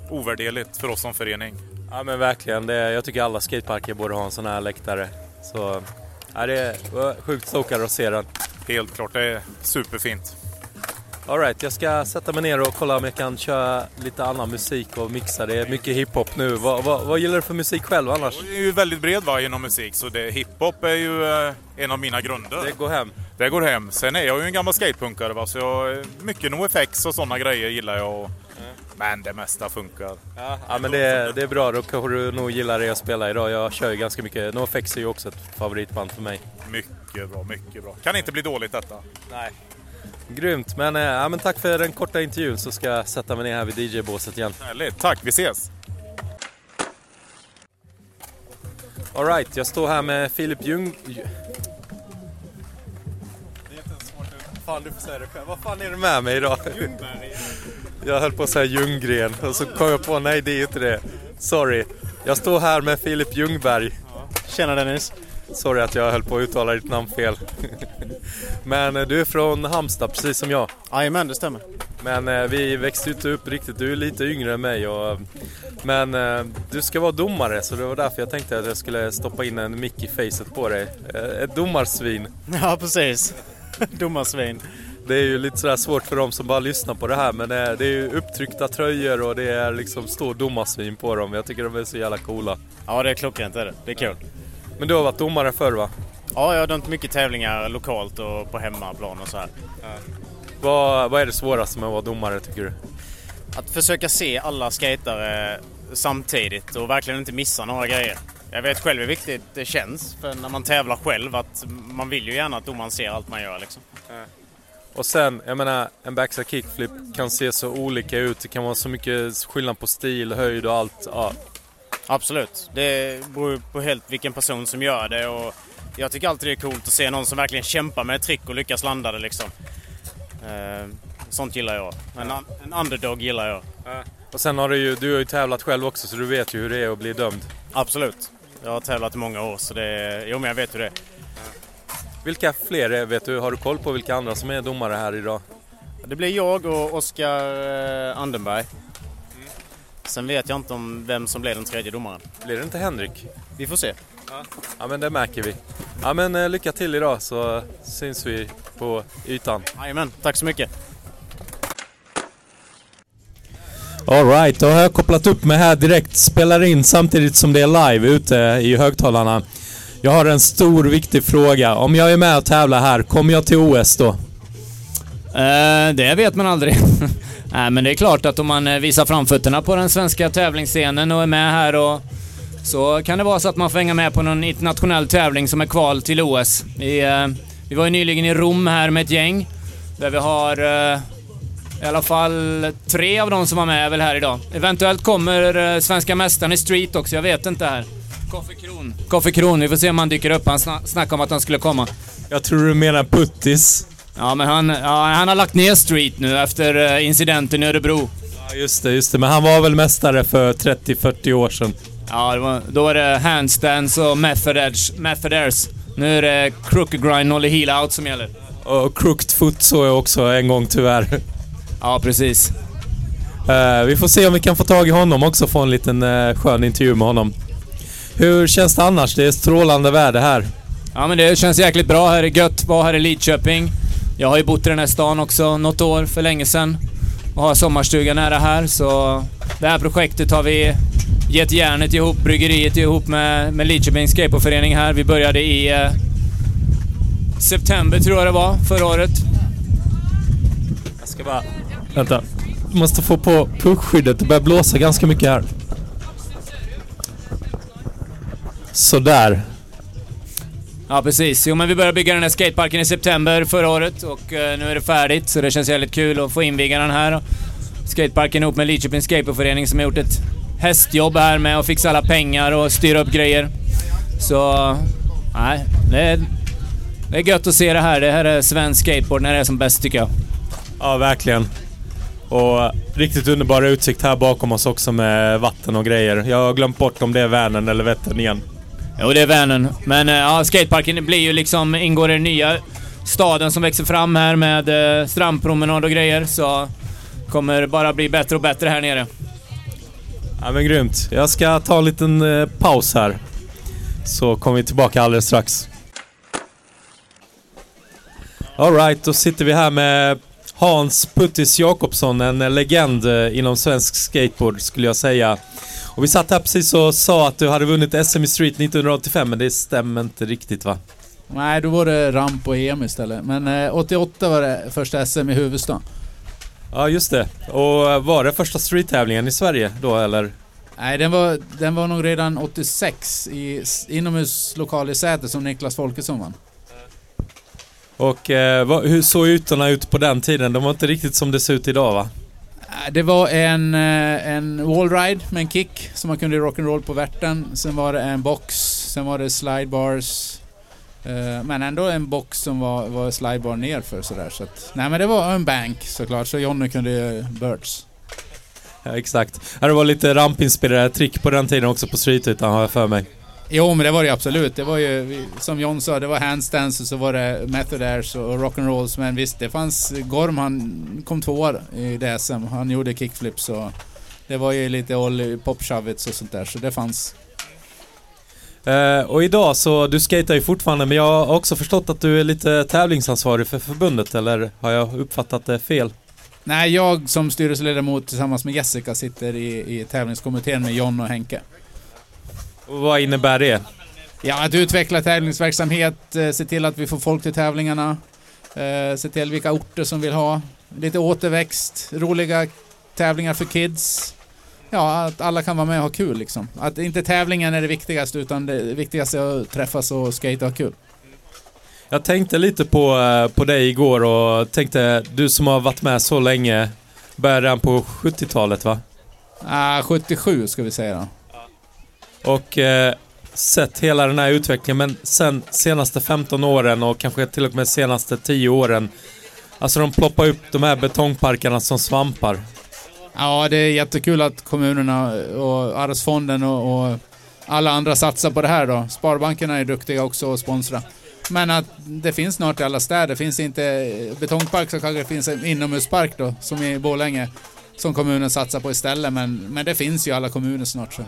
[SPEAKER 11] Ovärderligt för oss som förening.
[SPEAKER 1] Ja men verkligen. Det, jag tycker alla skateparker borde ha en sån här läktare. Så ja, det var sjukt stokad att se den.
[SPEAKER 11] Helt klart, det är superfint.
[SPEAKER 1] Alright, jag ska sätta mig ner och kolla om jag kan köra lite annan musik och mixa. Det är mycket hiphop nu. Vad, vad, vad gillar du för musik själv annars?
[SPEAKER 11] Jag är ju väldigt bred va, inom musik, så det, hiphop är ju eh, en av mina grunder.
[SPEAKER 1] Det går hem.
[SPEAKER 11] Det går hem. Sen är jag ju en gammal skatepunkare va, så jag, mycket NoFX och sådana grejer gillar jag. Men det mesta funkar.
[SPEAKER 1] Ja, ja men det är, det är bra. Då kanske du nog gillar det jag spelar idag. Jag kör ju ganska mycket. NoFX är ju också ett favoritband för mig.
[SPEAKER 11] Mycket bra, mycket bra. Kan inte bli dåligt detta.
[SPEAKER 1] Nej. Grymt, men, eh, ja, men tack för den korta intervjun så ska jag sätta mig ner här vid DJ-båset igen.
[SPEAKER 11] Härligt, tack, vi ses!
[SPEAKER 1] Alright, jag står här med Filip Ljung... Fan, du får säga det själv. Vad fan är det med mig idag? Jag höll på att säga Ljunggren och så kom jag på, nej det är ju inte det. Sorry. Jag står här med Filip Ljungberg.
[SPEAKER 12] Tjena Dennis.
[SPEAKER 1] Sorry att jag höll på att uttala ditt namn fel. Men eh, du är från Halmstad precis som jag.
[SPEAKER 12] Jajamän, det stämmer.
[SPEAKER 1] Men eh, vi växte ju inte upp riktigt, du är lite yngre än mig. Och, men eh, du ska vara domare så det var därför jag tänkte att jag skulle stoppa in en mick i facet på dig. Ett domarsvin.
[SPEAKER 12] Ja, precis. Domarsvin.
[SPEAKER 1] Det är ju lite sådär svårt för dem som bara lyssnar på det här men det är, det är ju upptryckta tröjor och det är liksom stor domarsvin på dem. Jag tycker de är så jävla coola.
[SPEAKER 12] Ja, det är klockrent är det. Det är kul.
[SPEAKER 1] Men du har varit domare förr va?
[SPEAKER 12] Ja, jag har dömt mycket tävlingar lokalt och på hemmaplan och så här.
[SPEAKER 1] Vad, vad är det svåraste med att vara domare tycker du?
[SPEAKER 12] Att försöka se alla skatare samtidigt och verkligen inte missa några grejer. Jag vet själv hur viktigt det känns för när man tävlar själv att man vill ju gärna att domaren ser allt man gör liksom.
[SPEAKER 1] Och sen, jag menar, en backside kickflip kan se så olika ut. Det kan vara så mycket skillnad på stil, höjd och allt. Ja.
[SPEAKER 12] Absolut. Det beror på helt vilken person som gör det och jag tycker alltid det är coolt att se någon som verkligen kämpar med ett trick och lyckas landa det liksom. Eh, Sånt gillar jag. En, en underdog gillar jag.
[SPEAKER 1] Och sen har du ju, du har ju tävlat själv också så du vet ju hur det är att bli dömd.
[SPEAKER 12] Absolut. Jag har tävlat i många år så det, jo men jag vet hur det är.
[SPEAKER 1] Vilka fler är, vet du? Har du koll på vilka andra som är domare här idag?
[SPEAKER 12] Det blir jag och Oskar eh, Andenberg. Sen vet jag inte om vem som blir den tredje domaren.
[SPEAKER 1] Blir det inte Henrik?
[SPEAKER 12] Vi får se.
[SPEAKER 1] Ja men det märker vi. Ja men eh, lycka till idag så syns vi på ytan.
[SPEAKER 12] Jajamän, tack så mycket.
[SPEAKER 1] Alright, då har jag kopplat upp mig här direkt. Spelar in samtidigt som det är live ute i högtalarna. Jag har en stor viktig fråga. Om jag är med och tävlar här, kommer jag till OS då?
[SPEAKER 6] Eh, det vet man aldrig. Nej, men det är klart att om man eh, visar framfötterna på den svenska tävlingsscenen och är med här och så kan det vara så att man får hänga med på någon internationell tävling som är kval till OS. Vi, eh, vi var ju nyligen i Rom här med ett gäng där vi har eh, i alla fall tre av de som var med är väl här idag. Eventuellt kommer eh, svenska mästaren i street också, jag vet inte här. Koffe Kron. Koffe Kron, vi får se om han dyker upp. Han sna- snackade om att han skulle komma.
[SPEAKER 1] Jag tror du menar Puttis.
[SPEAKER 6] Ja, men han, ja, han har lagt ner Street nu efter eh, incidenten i Örebro.
[SPEAKER 1] Ja just det, just det. Men han var väl mästare för 30-40 år sedan.
[SPEAKER 6] Ja, det var, då var det handstands och method edge, method airs. Nu är det crooked grind, nollie heel out som gäller.
[SPEAKER 1] Och crooked foot såg jag också en gång tyvärr.
[SPEAKER 6] Ja, precis.
[SPEAKER 1] Eh, vi får se om vi kan få tag i honom också få en liten uh, skön intervju med honom. Hur känns det annars? Det är strålande väder här.
[SPEAKER 6] Ja men det känns jäkligt bra här. Det är gött att vara här i Lidköping. Jag har ju bott i den här stan också något år för länge sedan. Och har sommarstuga nära här så det här projektet har vi gett järnet ihop, bryggeriet ihop med, med Lidköpings skateboardförening här. Vi började i eh, september tror jag det var, förra året.
[SPEAKER 1] Jag ska bara... Vänta. Måste få på puckskyddet. Det börjar blåsa ganska mycket här. Sådär.
[SPEAKER 6] Ja precis. Jo men vi började bygga den här skateparken i september förra året och eh, nu är det färdigt så det känns jävligt kul att få inviga den här. Skateparken ihop med Lidköpings skateboardförening som har gjort ett hästjobb här med att fixa alla pengar och styra upp grejer. Så... Nej, det är, det är gött att se det här. Det här är svensk skateboard när det är som bäst tycker jag.
[SPEAKER 1] Ja, verkligen. Och riktigt underbar utsikt här bakom oss också med vatten och grejer. Jag har glömt bort om det är Vänern eller Vättern igen.
[SPEAKER 6] Jo, det är Vänern. Men eh, ja, skateparken blir ju liksom, ingår i den nya staden som växer fram här med eh, strandpromenad och grejer. Så kommer bara bli bättre och bättre här nere.
[SPEAKER 1] Ja men grymt. Jag ska ta en liten eh, paus här. Så kommer vi tillbaka alldeles strax. Alright, då sitter vi här med Hans Puttis Jakobsson, en legend eh, inom svensk skateboard skulle jag säga. Och vi satt här precis och sa att du hade vunnit SM i Street 1985, men det stämmer inte riktigt va?
[SPEAKER 13] Nej, då var det ramp och EM istället. Men eh, 88 var det första SM i huvudstaden.
[SPEAKER 1] Ja, just det. Och var det första street-tävlingen i Sverige då, eller?
[SPEAKER 13] Nej, den var, den var nog redan 86 i inomhuslokal i Säter som Niklas Folkesson vann.
[SPEAKER 1] Och eh, vad, hur såg ytorna ut på den tiden? De var inte riktigt som det ser ut idag va?
[SPEAKER 13] Det var en, eh, en wallride med en kick som man kunde rock'n'roll på värten. Sen var det en box, sen var det slidebars. Eh, men ändå en box som var, var slidebar nerför sådär. Så att, nej men det var en bank såklart, så Jonny kunde birds.
[SPEAKER 1] Ja, exakt. Det var lite rampinspirerade trick på den tiden också på streetytan har jag för mig.
[SPEAKER 13] Jo men det var det absolut. Det var ju som John sa, det var handstands och så var det method airs och rock'n'rolls. Men visst, det fanns Gorm han kom tvåa i DSM. Han gjorde kickflips och det var ju lite ollie popshovits och sånt där så det fanns.
[SPEAKER 1] Uh, och idag så, du skater ju fortfarande men jag har också förstått att du är lite tävlingsansvarig för förbundet eller har jag uppfattat det fel?
[SPEAKER 13] Nej, jag som styrelseledamot tillsammans med Jessica sitter i, i tävlingskommittén med John och Henke.
[SPEAKER 1] Vad innebär det?
[SPEAKER 13] Ja, att utveckla tävlingsverksamhet, eh, se till att vi får folk till tävlingarna, eh, se till vilka orter som vill ha, lite återväxt, roliga tävlingar för kids. Ja, att alla kan vara med och ha kul liksom. Att inte tävlingen är det viktigaste utan det viktigaste är att träffas och skate och ha kul.
[SPEAKER 1] Jag tänkte lite på, eh, på dig igår och tänkte, du som har varit med så länge, började redan på 70-talet va?
[SPEAKER 13] Ah, 77 ska vi säga då.
[SPEAKER 1] Och eh, sett hela den här utvecklingen, men sen senaste 15 åren och kanske till och med senaste 10 åren. Alltså de ploppar upp de här betongparkerna som svampar.
[SPEAKER 13] Ja, det är jättekul att kommunerna och Arvsfonden och, och alla andra satsar på det här då. Sparbankerna är duktiga också att sponsra. Men att det finns snart i alla städer. Finns inte betongpark så kanske det finns en inomhuspark då, som i Borlänge. Som kommunen satsar på istället, men, men det finns ju i alla kommuner snart så.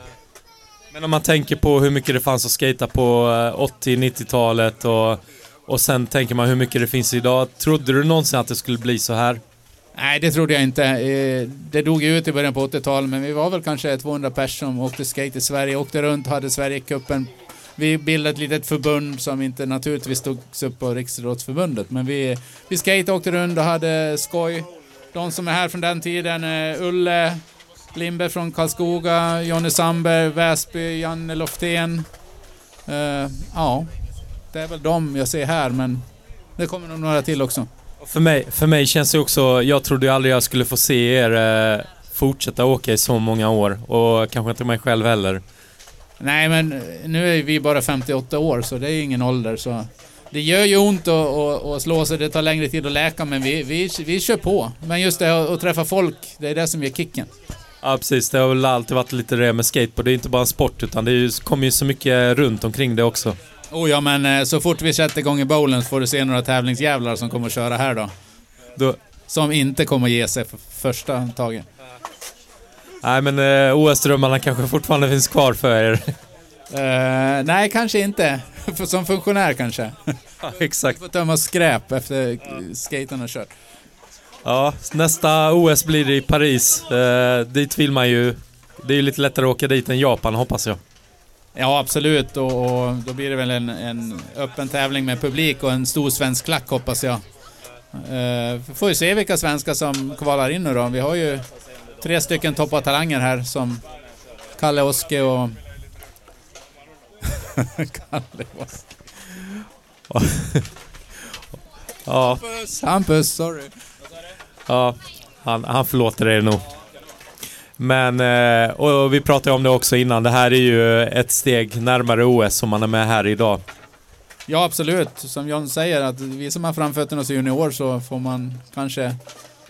[SPEAKER 1] Men om man tänker på hur mycket det fanns att skata på eh, 80-90-talet och, och sen tänker man hur mycket det finns idag. Trodde du någonsin att det skulle bli så här?
[SPEAKER 13] Nej, det trodde jag inte. Eh, det dog ut i början på 80-talet, men vi var väl kanske 200 personer som åkte skate i Sverige, åkte runt, hade Sverigecupen. Vi bildade ett litet förbund som inte naturligtvis togs upp på Riksidrottsförbundet, men vi, vi skate åkte runt och hade skoj. De som är här från den tiden, Ulle, Lindberg från Karlskoga, Jonny Sandberg, Väsby, Janne Loftén. Uh, ja, det är väl de jag ser här, men det kommer nog några till också.
[SPEAKER 1] För mig, för mig känns det också, jag trodde aldrig jag skulle få se er eh, fortsätta åka i så många år. Och kanske inte mig själv heller.
[SPEAKER 13] Nej, men nu är vi bara 58 år, så det är ingen ålder. Så det gör ju ont att, att, att slå sig, det tar längre tid att läka, men vi, vi, vi kör på. Men just det att träffa folk, det är det som ger kicken.
[SPEAKER 1] Ja precis, det har väl alltid varit lite det med skateboard. Det är inte bara en sport utan det ju, kommer ju så mycket runt omkring det också.
[SPEAKER 13] Oh ja, men eh, så fort vi sätter igång i bowlen så får du se några tävlingsjävlar som kommer att köra här då.
[SPEAKER 1] då.
[SPEAKER 13] Som inte kommer att ge sig för första taget.
[SPEAKER 1] Nej men eh, OS-drömmarna kanske fortfarande finns kvar för er.
[SPEAKER 13] Eh, nej, kanske inte. Som funktionär kanske.
[SPEAKER 1] Ja, exakt.
[SPEAKER 13] Får tömma skräp efter skaten har kört.
[SPEAKER 1] Ja, nästa OS blir i Paris. Eh, dit vill man ju... Det är ju lite lättare att åka dit än Japan hoppas jag.
[SPEAKER 13] Ja, absolut. Och, och då blir det väl en, en öppen tävling med publik och en stor svensk klack hoppas jag. Uh, får ju se vilka svenskar som kvalar in nu då. Vi har ju tre stycken toppa talanger här som Kalle Oske och... Kalle Oske.
[SPEAKER 1] Ja.
[SPEAKER 13] Hampus, sorry.
[SPEAKER 1] Ja, han, han förlåter er nog. Men, eh, och vi pratade om det också innan, det här är ju ett steg närmare OS om man är med här idag.
[SPEAKER 13] Ja, absolut. Som John säger, att vi som har framfötterna som junior så får man kanske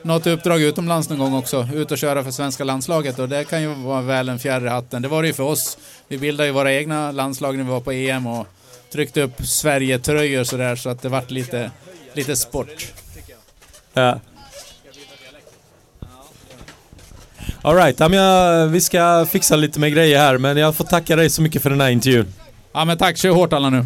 [SPEAKER 13] något uppdrag utomlands någon gång också. Ut och köra för svenska landslaget och det kan ju vara väl en fjärr i hatten. Det var det ju för oss. Vi bildade ju våra egna landslag när vi var på EM och tryckte upp Sverige-tröjor sådär så att det vart lite, lite sport.
[SPEAKER 1] Ja. Alright, ja, men jag, vi ska fixa lite med grejer här men jag får tacka dig så mycket för den här intervjun.
[SPEAKER 13] Ja men tack, kör hårt alla nu.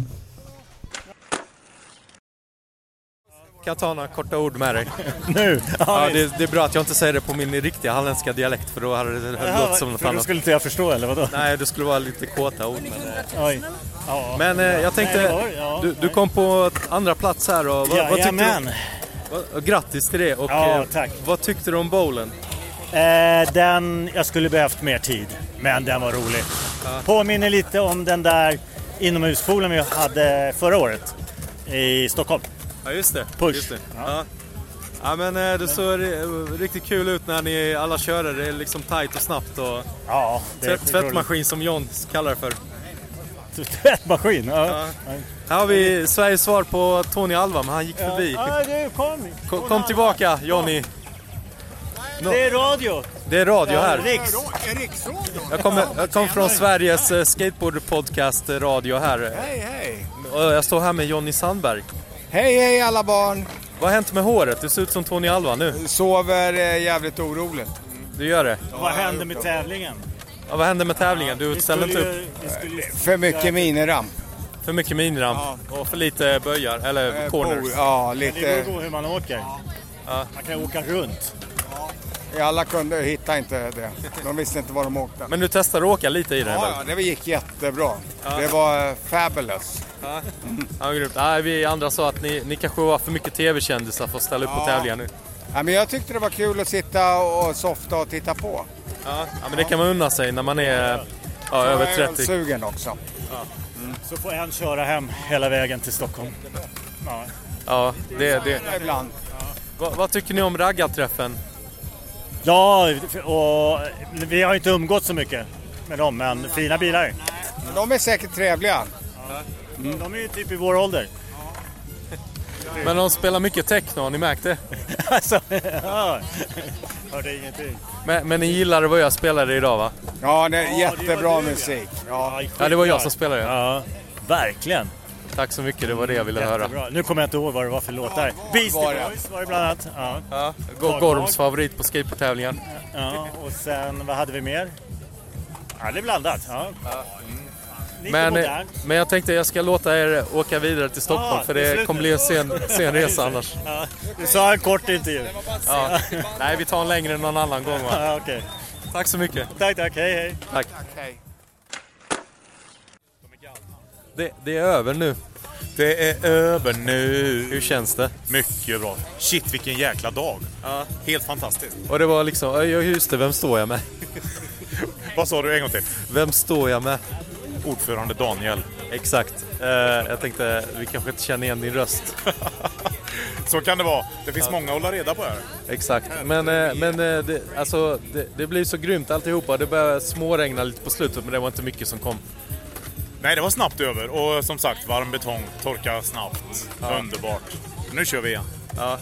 [SPEAKER 1] Kan jag ta några korta ord med dig?
[SPEAKER 14] Nu?
[SPEAKER 1] Ja, det, det är bra att jag inte säger det på min riktiga halländska dialekt för då hade det
[SPEAKER 14] Jaha,
[SPEAKER 1] låtit som något
[SPEAKER 14] för då
[SPEAKER 1] annat.
[SPEAKER 14] skulle inte jag förstå eller vadå?
[SPEAKER 1] Nej, det skulle vara lite kåta ord. Men, eh,
[SPEAKER 14] Oj. Ja.
[SPEAKER 1] men eh, jag tänkte,
[SPEAKER 14] var- ja,
[SPEAKER 1] du, du kom på andra plats här och vad, vad tyckte
[SPEAKER 14] Jajamän.
[SPEAKER 1] du? Vad, grattis till det och
[SPEAKER 14] Ja,
[SPEAKER 1] eh,
[SPEAKER 14] tack.
[SPEAKER 1] vad tyckte du om bowlen?
[SPEAKER 14] Eh, den, jag skulle behövt mer tid, men den var rolig. Påminner lite om den där inomhuspoolen vi hade förra året i Stockholm.
[SPEAKER 1] Ja just det.
[SPEAKER 14] Push.
[SPEAKER 1] Just det. Ja. Ja men eh, det såg ri- riktigt kul ut när ni alla körde. Det är liksom tight och snabbt och
[SPEAKER 14] Ja,
[SPEAKER 1] tvättmaskin som John kallar det för.
[SPEAKER 14] Tvättmaskin? Ja.
[SPEAKER 1] Ja. Här har vi Sveriges svar på Tony Alva men han gick förbi.
[SPEAKER 14] Ja, du kom.
[SPEAKER 1] Kom, kom tillbaka Johnny.
[SPEAKER 14] Det är radio.
[SPEAKER 1] Det är radio
[SPEAKER 14] Ja,
[SPEAKER 1] här.
[SPEAKER 14] Riks.
[SPEAKER 1] Jag kommer jag kom från Sveriges eh, skateboard podcast eh, radio här.
[SPEAKER 15] Hej, hej!
[SPEAKER 1] Jag står här med Jonny Sandberg.
[SPEAKER 15] Hej, hej alla barn!
[SPEAKER 1] Vad har hänt med håret? Du ser ut som Tony Alva nu.
[SPEAKER 15] Sover eh, jävligt oroligt.
[SPEAKER 1] Du gör det?
[SPEAKER 14] Vad hände med tävlingen?
[SPEAKER 1] Ja, vad hände med tävlingen? Du ställde inte upp?
[SPEAKER 15] För mycket miniramp.
[SPEAKER 1] För mycket miniramp och för lite böjar, eller corners.
[SPEAKER 15] ja,
[SPEAKER 14] Det
[SPEAKER 15] lite.
[SPEAKER 14] beror på hur man åker.
[SPEAKER 1] Ja.
[SPEAKER 14] Man kan åka runt.
[SPEAKER 15] Alla kunde hitta inte det. De visste inte var de åkte.
[SPEAKER 1] Men du testade att åka lite i den
[SPEAKER 15] Ja, ja, det gick jättebra. Det var eh, fabulous.
[SPEAKER 1] Ja. Ja, grymt. Nej, vi andra sa att ni, ni kanske var för mycket tv-kändisar för att ställa upp på
[SPEAKER 15] Ja.
[SPEAKER 1] tävlingar nu.
[SPEAKER 15] Ja, men jag tyckte det var kul att sitta och softa och titta på.
[SPEAKER 1] Ja, ja men det kan man unna sig när man är ja, över
[SPEAKER 15] Jag är
[SPEAKER 1] 30.
[SPEAKER 15] sugen också.
[SPEAKER 14] Så får en köra hem hela vägen till Stockholm. Ja.
[SPEAKER 1] Ja, det, det.
[SPEAKER 15] Ibland.
[SPEAKER 1] Vad, vad tycker ni om raggarträffen?
[SPEAKER 14] Ja, och vi har inte umgått så mycket med dem, men fina bilar.
[SPEAKER 15] De är säkert trevliga.
[SPEAKER 14] De är ju typ i vår ålder.
[SPEAKER 1] Men de spelar mycket techno, har ni märkt det?
[SPEAKER 14] alltså, ja. Hörde ingenting.
[SPEAKER 1] Men, men ni gillade vad jag spelade idag va?
[SPEAKER 15] Ja, det är
[SPEAKER 14] Ja,
[SPEAKER 15] jättebra
[SPEAKER 14] det
[SPEAKER 15] musik. Ja.
[SPEAKER 1] Ja, det var jag som spelade.
[SPEAKER 14] Ja, verkligen.
[SPEAKER 1] Tack så mycket, det var det jag ville höra.
[SPEAKER 14] Jättebra. Nu kommer jag inte ihåg vad det var för låtar. Beastie? Boys var det bland annat. Ja.
[SPEAKER 1] Ja, Go- Gorms favorit på skateboardtävlingen.
[SPEAKER 14] ja, och sen vad hade vi mer? Ja, det är blandat. Ja. Lite
[SPEAKER 1] Men,
[SPEAKER 14] modernt.
[SPEAKER 1] men jag tänkte jag ska låta er åka vidare till Stockholm
[SPEAKER 14] Ja,
[SPEAKER 1] för
[SPEAKER 14] det är
[SPEAKER 1] det
[SPEAKER 14] slut
[SPEAKER 1] kommer
[SPEAKER 14] nu.
[SPEAKER 1] bli en sen, sen resa annars.
[SPEAKER 14] Ja, du sa en kort intervju.
[SPEAKER 1] Ja. Nej, vi tar en längre någon annan gång va?
[SPEAKER 14] Ja, okej.
[SPEAKER 1] Tack så mycket.
[SPEAKER 14] Tack, tack. Hej, hej.
[SPEAKER 1] Tack. Det, det är över nu.
[SPEAKER 11] Det är över nu.
[SPEAKER 1] Hur känns det?
[SPEAKER 11] Mycket bra. Shit vilken jäkla dag.
[SPEAKER 1] Ja.
[SPEAKER 11] Helt fantastiskt.
[SPEAKER 1] Och det var liksom, ja just det, vem står jag med?
[SPEAKER 11] Vad sa du en gång till?
[SPEAKER 1] Vem står jag med?
[SPEAKER 11] Ordförande Daniel.
[SPEAKER 1] Exakt. Eh, jag tänkte, vi kanske inte känner igen din röst.
[SPEAKER 11] Så kan det vara. Det finns
[SPEAKER 1] Ja.
[SPEAKER 11] många att hålla reda på här.
[SPEAKER 1] Exakt. Men, eh, men eh, det, alltså, det, det blir så grymt alltihopa. Det började småregna lite på slutet men det var inte mycket som kom.
[SPEAKER 11] Nej, det var snabbt över. Och som sagt, varm betong, torka snabbt.
[SPEAKER 1] Ja.
[SPEAKER 11] Underbart. Nu kör vi igen.
[SPEAKER 1] Ja.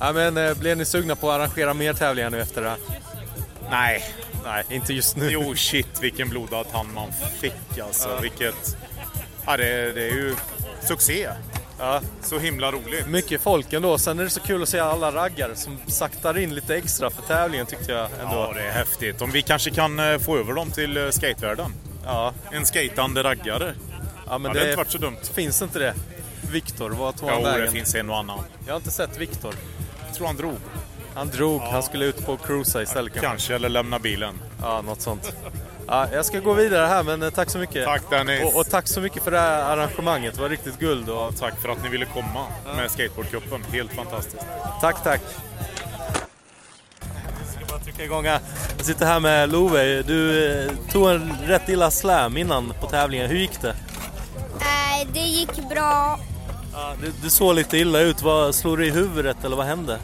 [SPEAKER 1] Ja, men eh, blev ni sugna på att arrangera mer tävlingar nu efter det här?
[SPEAKER 11] Nej.
[SPEAKER 1] Nej, inte just nu.
[SPEAKER 11] Jo, shit vilken blodad hand man fick alltså.
[SPEAKER 1] Ja.
[SPEAKER 11] Vilket... Ja, det, det är ju succé. Ja, så himla roligt.
[SPEAKER 1] Mycket folk ändå. Sen är det så kul att se alla raggare som saktar in lite extra för tävlingen tyckte jag ändå.
[SPEAKER 11] Ja, det är häftigt. Om vi kanske kan eh, få över dem till eh, skatevärlden.
[SPEAKER 1] Ja.
[SPEAKER 11] En skatande raggare.
[SPEAKER 1] Ja, men
[SPEAKER 11] Ja, det hade inte varit så dumt.
[SPEAKER 1] Finns inte det? Viktor, vad tog han
[SPEAKER 11] Jo,
[SPEAKER 1] vägen?
[SPEAKER 11] det finns en och annan.
[SPEAKER 1] Jag har inte sett Viktor.
[SPEAKER 11] Jag tror han drog.
[SPEAKER 1] Han drog, han skulle ut på cruisa istället kanske.
[SPEAKER 11] Kanske, eller lämna bilen.
[SPEAKER 1] Ja, något sånt. Ja, jag ska gå vidare här men eh, tack så mycket.
[SPEAKER 11] Tack Dennis.
[SPEAKER 1] Och, och tack så mycket för det här arrangemanget, det var riktigt guld. Och...
[SPEAKER 11] Tack för att ni ville komma med skateboardcupen. Helt fantastiskt.
[SPEAKER 1] Tack, tack. Trycka igång här. Jag sitter här med Love. Du eh, tog en rätt illa slam innan på tävlingen. Hur gick det?
[SPEAKER 16] Nej, det gick bra.
[SPEAKER 1] Ja, du, du såg lite illa ut. Vad, slog du i huvudet eller vad hände?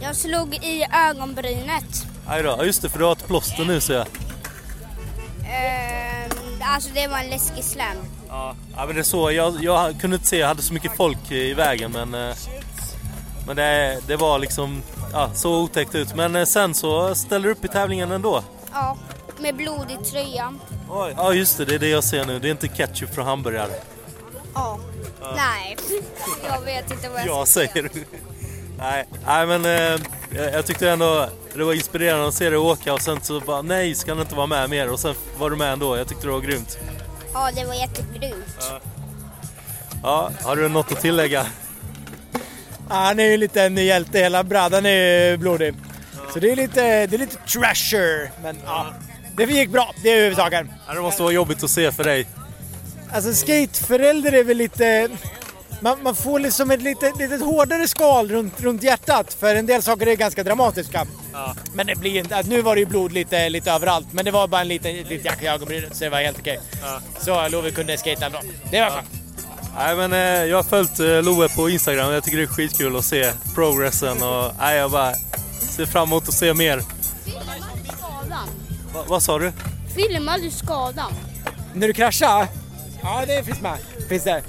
[SPEAKER 16] Jag slog i ögonbrynet.
[SPEAKER 1] Aj då, just det för du har ett plåster nu ser jag.
[SPEAKER 16] Ehm, alltså det var en läskig slam.
[SPEAKER 1] Ja, ja men det så. Jag, jag kunde inte se, jag hade så mycket folk i vägen men... eh, Men det, det var liksom, ja, så otäckt ut. Men eh, sen så ställer du upp i tävlingen ändå.
[SPEAKER 16] Ja, med blod i tröjan.
[SPEAKER 1] Oj. Ja just det, det är det jag ser nu. Det är inte ketchup från hamburgare.
[SPEAKER 16] Ja. Nej, jag vet inte vad jag
[SPEAKER 1] Jag
[SPEAKER 16] ska
[SPEAKER 1] säger du. Nej, nej men eh, jag, tyckte ändå det var inspirerande att se dig åka och sen så bara nej, ska han inte vara med mer? Och sen var du med ändå. Jag tyckte det var grymt.
[SPEAKER 16] Ja, det var jättegrymt.
[SPEAKER 1] Ja, har du något att tillägga?
[SPEAKER 17] Han är ju lite en hjälte, hela brädan är ju blodig. Så det är lite, det är lite trasher. Men ja, det gick bra, det är huvudsaken.
[SPEAKER 1] Ja, det måste vara jobbigt att se för dig.
[SPEAKER 17] Alltså skateförälder är väl lite... Man, man får liksom ett litet, litet hårdare skal runt, runt hjärtat för en del saker är ganska dramatiska. Men det blir inte, nu var det ju blod lite, lite överallt men det var bara en liten, liten jacka i ögonbrynet så det var helt okej. Så Love kunde skata bra. Det var skönt.
[SPEAKER 1] Nej men eh, jag har följt eh, Loe på Instagram och jag tycker det är skitkul att se progressen och nej, jag bara ser fram emot att se mer.
[SPEAKER 16] Skadan.
[SPEAKER 1] Va, vad sa du?
[SPEAKER 16] Filmar du skadan?
[SPEAKER 17] När du kraschade? Ja, det finns med. Finns det.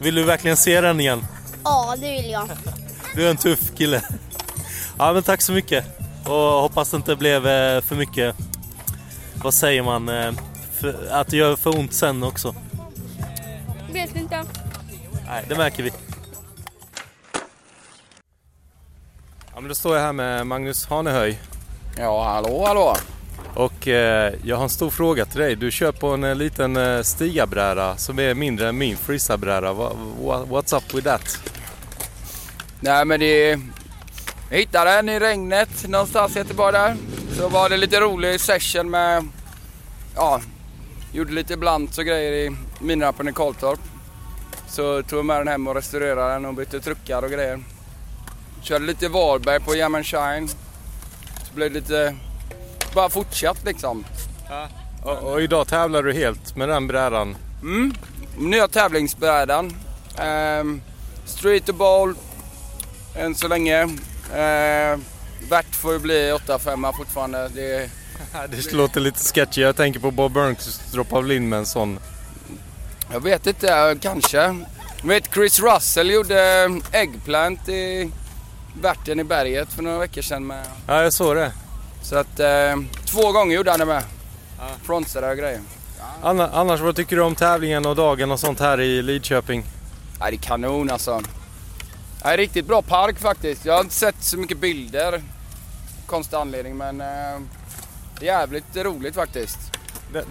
[SPEAKER 1] Vill du verkligen se den igen?
[SPEAKER 16] Ja, det vill jag.
[SPEAKER 1] Du är en tuff kille. Ja men tack så mycket. Och hoppas det inte blev eh, för mycket, vad säger man, eh, för, att det gör för ont sen också.
[SPEAKER 16] Vet inte.
[SPEAKER 1] Nej, det märker vi. Ja men då står jag här med Magnus Hanehöj.
[SPEAKER 18] Ja, hallå, hallå.
[SPEAKER 1] Och eh, jag har en stor fråga till dig. Du kör på en eh, liten eh, stigabräda som är mindre än min. What, what, what's up with that?
[SPEAKER 18] Nej men det... Jag hittade den i regnet någonstans i Göteborg där. Så var det lite rolig session med... Ja, gjorde lite blant och grejer i minrappen i Karltorp. Så tog jag med den hem och restaurerade den och bytte truckar och grejer. Körde lite Varberg på Jam Shine. Så blev det lite... Bara fortsatt liksom.
[SPEAKER 1] Och, och idag tävlar du helt med den brädan.
[SPEAKER 18] Mm. Nya tävlingsbrädan. Ehm, street to bowl. Än så länge. Ehm, värt får ju bli 8-5 fortfarande. Det,
[SPEAKER 1] Det låter lite sketchy. Jag tänker på Bob Burns droppar väl in med en sån.
[SPEAKER 18] Jag vet inte, kanske. Vet Chris Russell gjorde Eggplant i Värten i berget för några veckor sedan med.
[SPEAKER 1] Ja, jag såg det.
[SPEAKER 18] Så att eh, två gånger gjorde han det med. Frontsade och grejer.
[SPEAKER 1] Anna, annars, vad tycker du om tävlingen och dagen och sånt här i Lidköping?
[SPEAKER 18] Ja, det är kanon alltså. Ja, riktigt bra park faktiskt. Jag har inte sett så mycket bilder. Konstig anledning men eh, jävligt roligt faktiskt.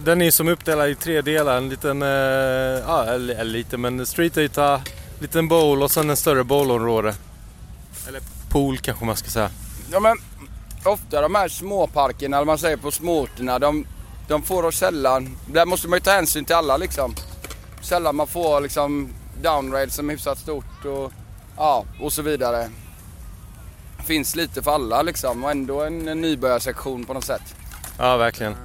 [SPEAKER 1] Den- är som uppdelad i tre delar. En liten, eh, ja eller lite men streetyta, liten bowl och sen en större bowlområde. Eller pool kanske man ska säga.
[SPEAKER 18] Ja men ofta de här småparkerna, eller man säger på småorterna, de, de får oss sällan, där måste man ju ta hänsyn till alla liksom. Sällan man får liksom downrail som är hyfsat stort och, ja, och så vidare. Finns lite för alla liksom och ändå en, en nybörjarsektion på något sätt.
[SPEAKER 1] Ja, verkligen.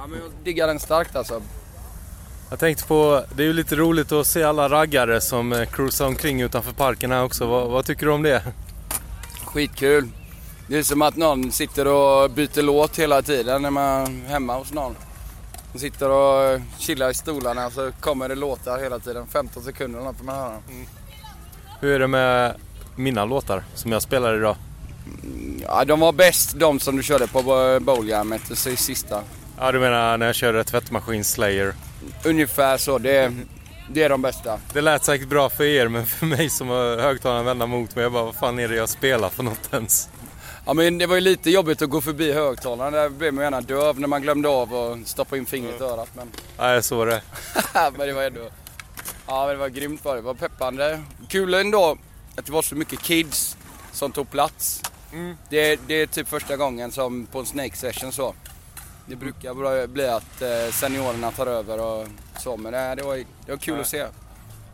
[SPEAKER 18] Ja men jag diggar den starkt alltså.
[SPEAKER 1] Jag tänkte på, det är ju lite roligt att se alla raggare som eh, cruisar omkring utanför parken här också. Vad, vad tycker du om det?
[SPEAKER 18] Skitkul. Det är som att någon sitter och byter låt hela tiden när man är hemma hos någon. De sitter och chillar i stolarna så kommer det låtar hela tiden. 15 sekunder eller något man höra.
[SPEAKER 1] Hur är det med mina låtar som jag spelar idag?
[SPEAKER 18] Ja, de var bäst de som du körde på så i sista.
[SPEAKER 1] Ja, du menar när jag körde tvättmaskin Slayer?
[SPEAKER 18] Ungefär så. Det, Det är de bästa.
[SPEAKER 1] Det lät säkert bra för er men för mig som har högtalaren vända mot mig, jag bara vad fan är det jag spelar för något ens?
[SPEAKER 18] Ja men det var ju lite jobbigt att gå förbi högtalaren. Där blev man gärna döv när man glömde av att stoppa in fingret i örat. Men,
[SPEAKER 1] Nej, så var det.
[SPEAKER 18] men det var ändå... Ja men det var grymt var det. Det var peppande. Kul ändå att det var så mycket kids som tog plats. Det, det är typ första gången som på en Snake Session så. Det brukar bli att eh, seniorerna tar över och så. Men det, det, var, det var kul
[SPEAKER 1] Ja.
[SPEAKER 18] att se.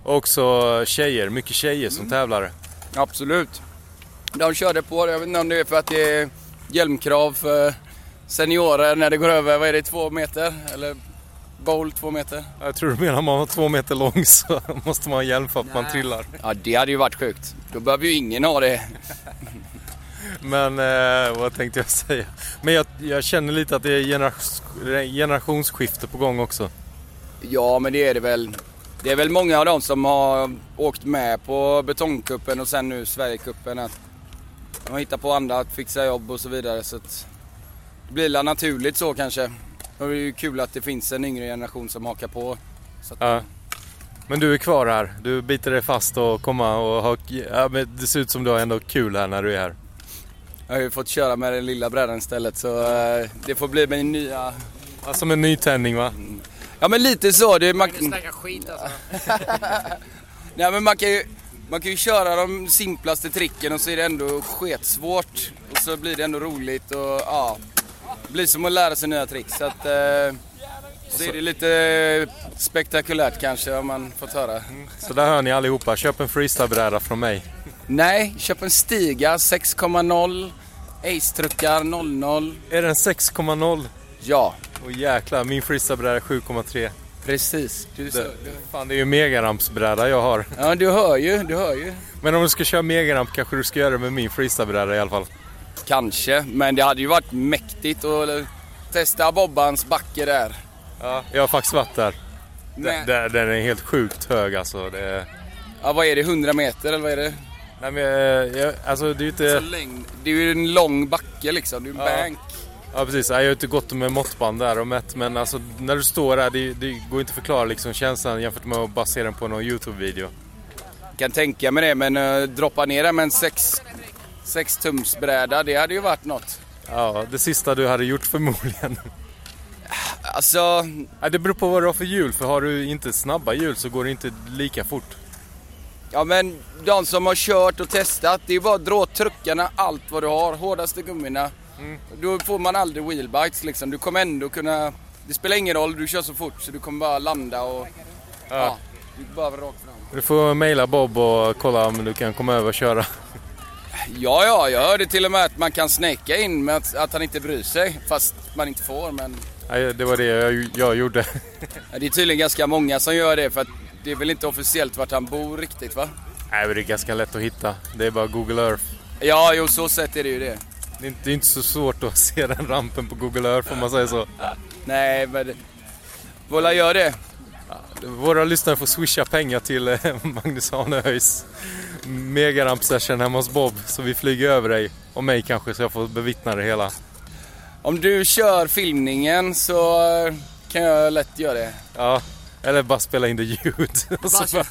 [SPEAKER 1] Också tjejer, mycket tjejer som tävlar.
[SPEAKER 18] Absolut. De körde på, jag vet inte om det är för att det är hjälmkrav för seniorer när det går över, vad är det, två meter? Eller bowl två meter?
[SPEAKER 1] Jag tror du menar man var två meter lång så måste man ha hjälm för att man trillar.
[SPEAKER 18] Ja, det hade ju varit sjukt. Då behöver ju ingen ha det.
[SPEAKER 1] Men eh, vad tänkte jag säga? Men jag, jag känner lite att det är generation, generationsskifte på gång också.
[SPEAKER 18] Ja, men det är det väl. Det är väl många av dem som har åkt med på Betongkuppen och sen nu Sverigecupen att de har hittat på andra att fixa jobb och så vidare. Så att det blir väl naturligt så kanske. Och det är ju kul att det finns en yngre generation som hakar på. Så att,
[SPEAKER 1] Ja. Men du är kvar här. Du biter dig fast och komma och ha... Ja, men det ser ut som du har ändå kul här när du är här.
[SPEAKER 18] Jag har ju fått köra med den lilla brädan istället så eh, det får bli min nya...
[SPEAKER 1] Ja, som en nytändning va?
[SPEAKER 18] Ja men lite så. Det, man...
[SPEAKER 3] Snacka skit alltså.
[SPEAKER 18] Nej men man kan ju, man kan ju köra de simplaste tricken och så är det ändå sketsvårt. Och så blir det ändå roligt och ja. Det blir som att lära sig nya trick så att... Eh, så är det lite spektakulärt kanske om man fått höra.
[SPEAKER 1] Så där hör ni allihopa. Köp en freestylebräda från mig.
[SPEAKER 18] Nej, köp en Stiga 6,0. Ace-truckar 00.
[SPEAKER 1] Är den 6,0?
[SPEAKER 18] Ja.
[SPEAKER 1] Och jäklar, min freestylebräda är 7,3.
[SPEAKER 18] Precis. Du, så,
[SPEAKER 1] Det, fan, det är ju megarampsbräda jag har.
[SPEAKER 18] Ja, du hör ju, du hör ju.
[SPEAKER 1] Men om du ska köra megaramp kanske du ska göra det med min freestylebräda i alla fall.
[SPEAKER 18] Kanske, men det hade ju varit mäktigt att testa Bobbans backe där.
[SPEAKER 1] Ja, jag har faktiskt varit där. Den- den är helt sjukt hög alltså. Det,
[SPEAKER 18] Ja, vad är det? 100 meter eller vad är det?
[SPEAKER 1] Nej men jag, jag, alltså det är ju inte...
[SPEAKER 18] Så längd. Det är ju en lång backe liksom. Det är en
[SPEAKER 1] Ja.
[SPEAKER 18] bank.
[SPEAKER 1] Ja precis, jag har ju inte gått med måttband där och mätt men alltså när du står där, det, det går inte att förklara liksom känslan jämfört med att se den på någon YouTube-video.
[SPEAKER 18] Kan tänka mig det, men uh, droppa ner den med en 6 6 tums bräda, det hade ju varit något.
[SPEAKER 1] Ja, det sista du hade gjort förmodligen.
[SPEAKER 18] Alltså...
[SPEAKER 1] Ja, det beror på vad du har för hjul, för har du inte snabba hjul så går det inte lika fort.
[SPEAKER 18] Ja men de som har kört och testat, det är bara att dra truckarna allt vad du har, hårdaste gummina. Då får man aldrig wheelbites liksom. Du kommer ändå kunna... Det spelar ingen roll, du kör så fort så du kommer bara landa och... Ja. du bara rakt fram.
[SPEAKER 1] Du får mejla Bob och kolla om du kan komma över och köra.
[SPEAKER 18] Ja, ja, jag hörde till och med att man kan snäcka in med att, att han inte bryr sig. Fast man inte får, men...
[SPEAKER 1] Nej, det var det jag, jag gjorde.
[SPEAKER 18] Ja, Det är tydligen ganska många som gör det för att det är väl inte officiellt vart han bor riktigt va?
[SPEAKER 1] Nej, men det är ganska lätt att hitta. Det är bara Google Earth.
[SPEAKER 18] Ja, jo så sett är det ju det.
[SPEAKER 1] Det är inte, det är inte så svårt att se den rampen på Google Earth om man säger så.
[SPEAKER 18] Nej, men... Vola gör det.
[SPEAKER 1] Våra lyssnare får swisha pengar till eh, Magnus Hanehöjs megaramp session hemma hos Bob. Så vi flyger över dig och mig kanske så jag får bevittna det hela.
[SPEAKER 18] Om du kör filmningen så eh, kan jag lätt göra det.
[SPEAKER 1] Ja, eller bara spela in det ljud. Bara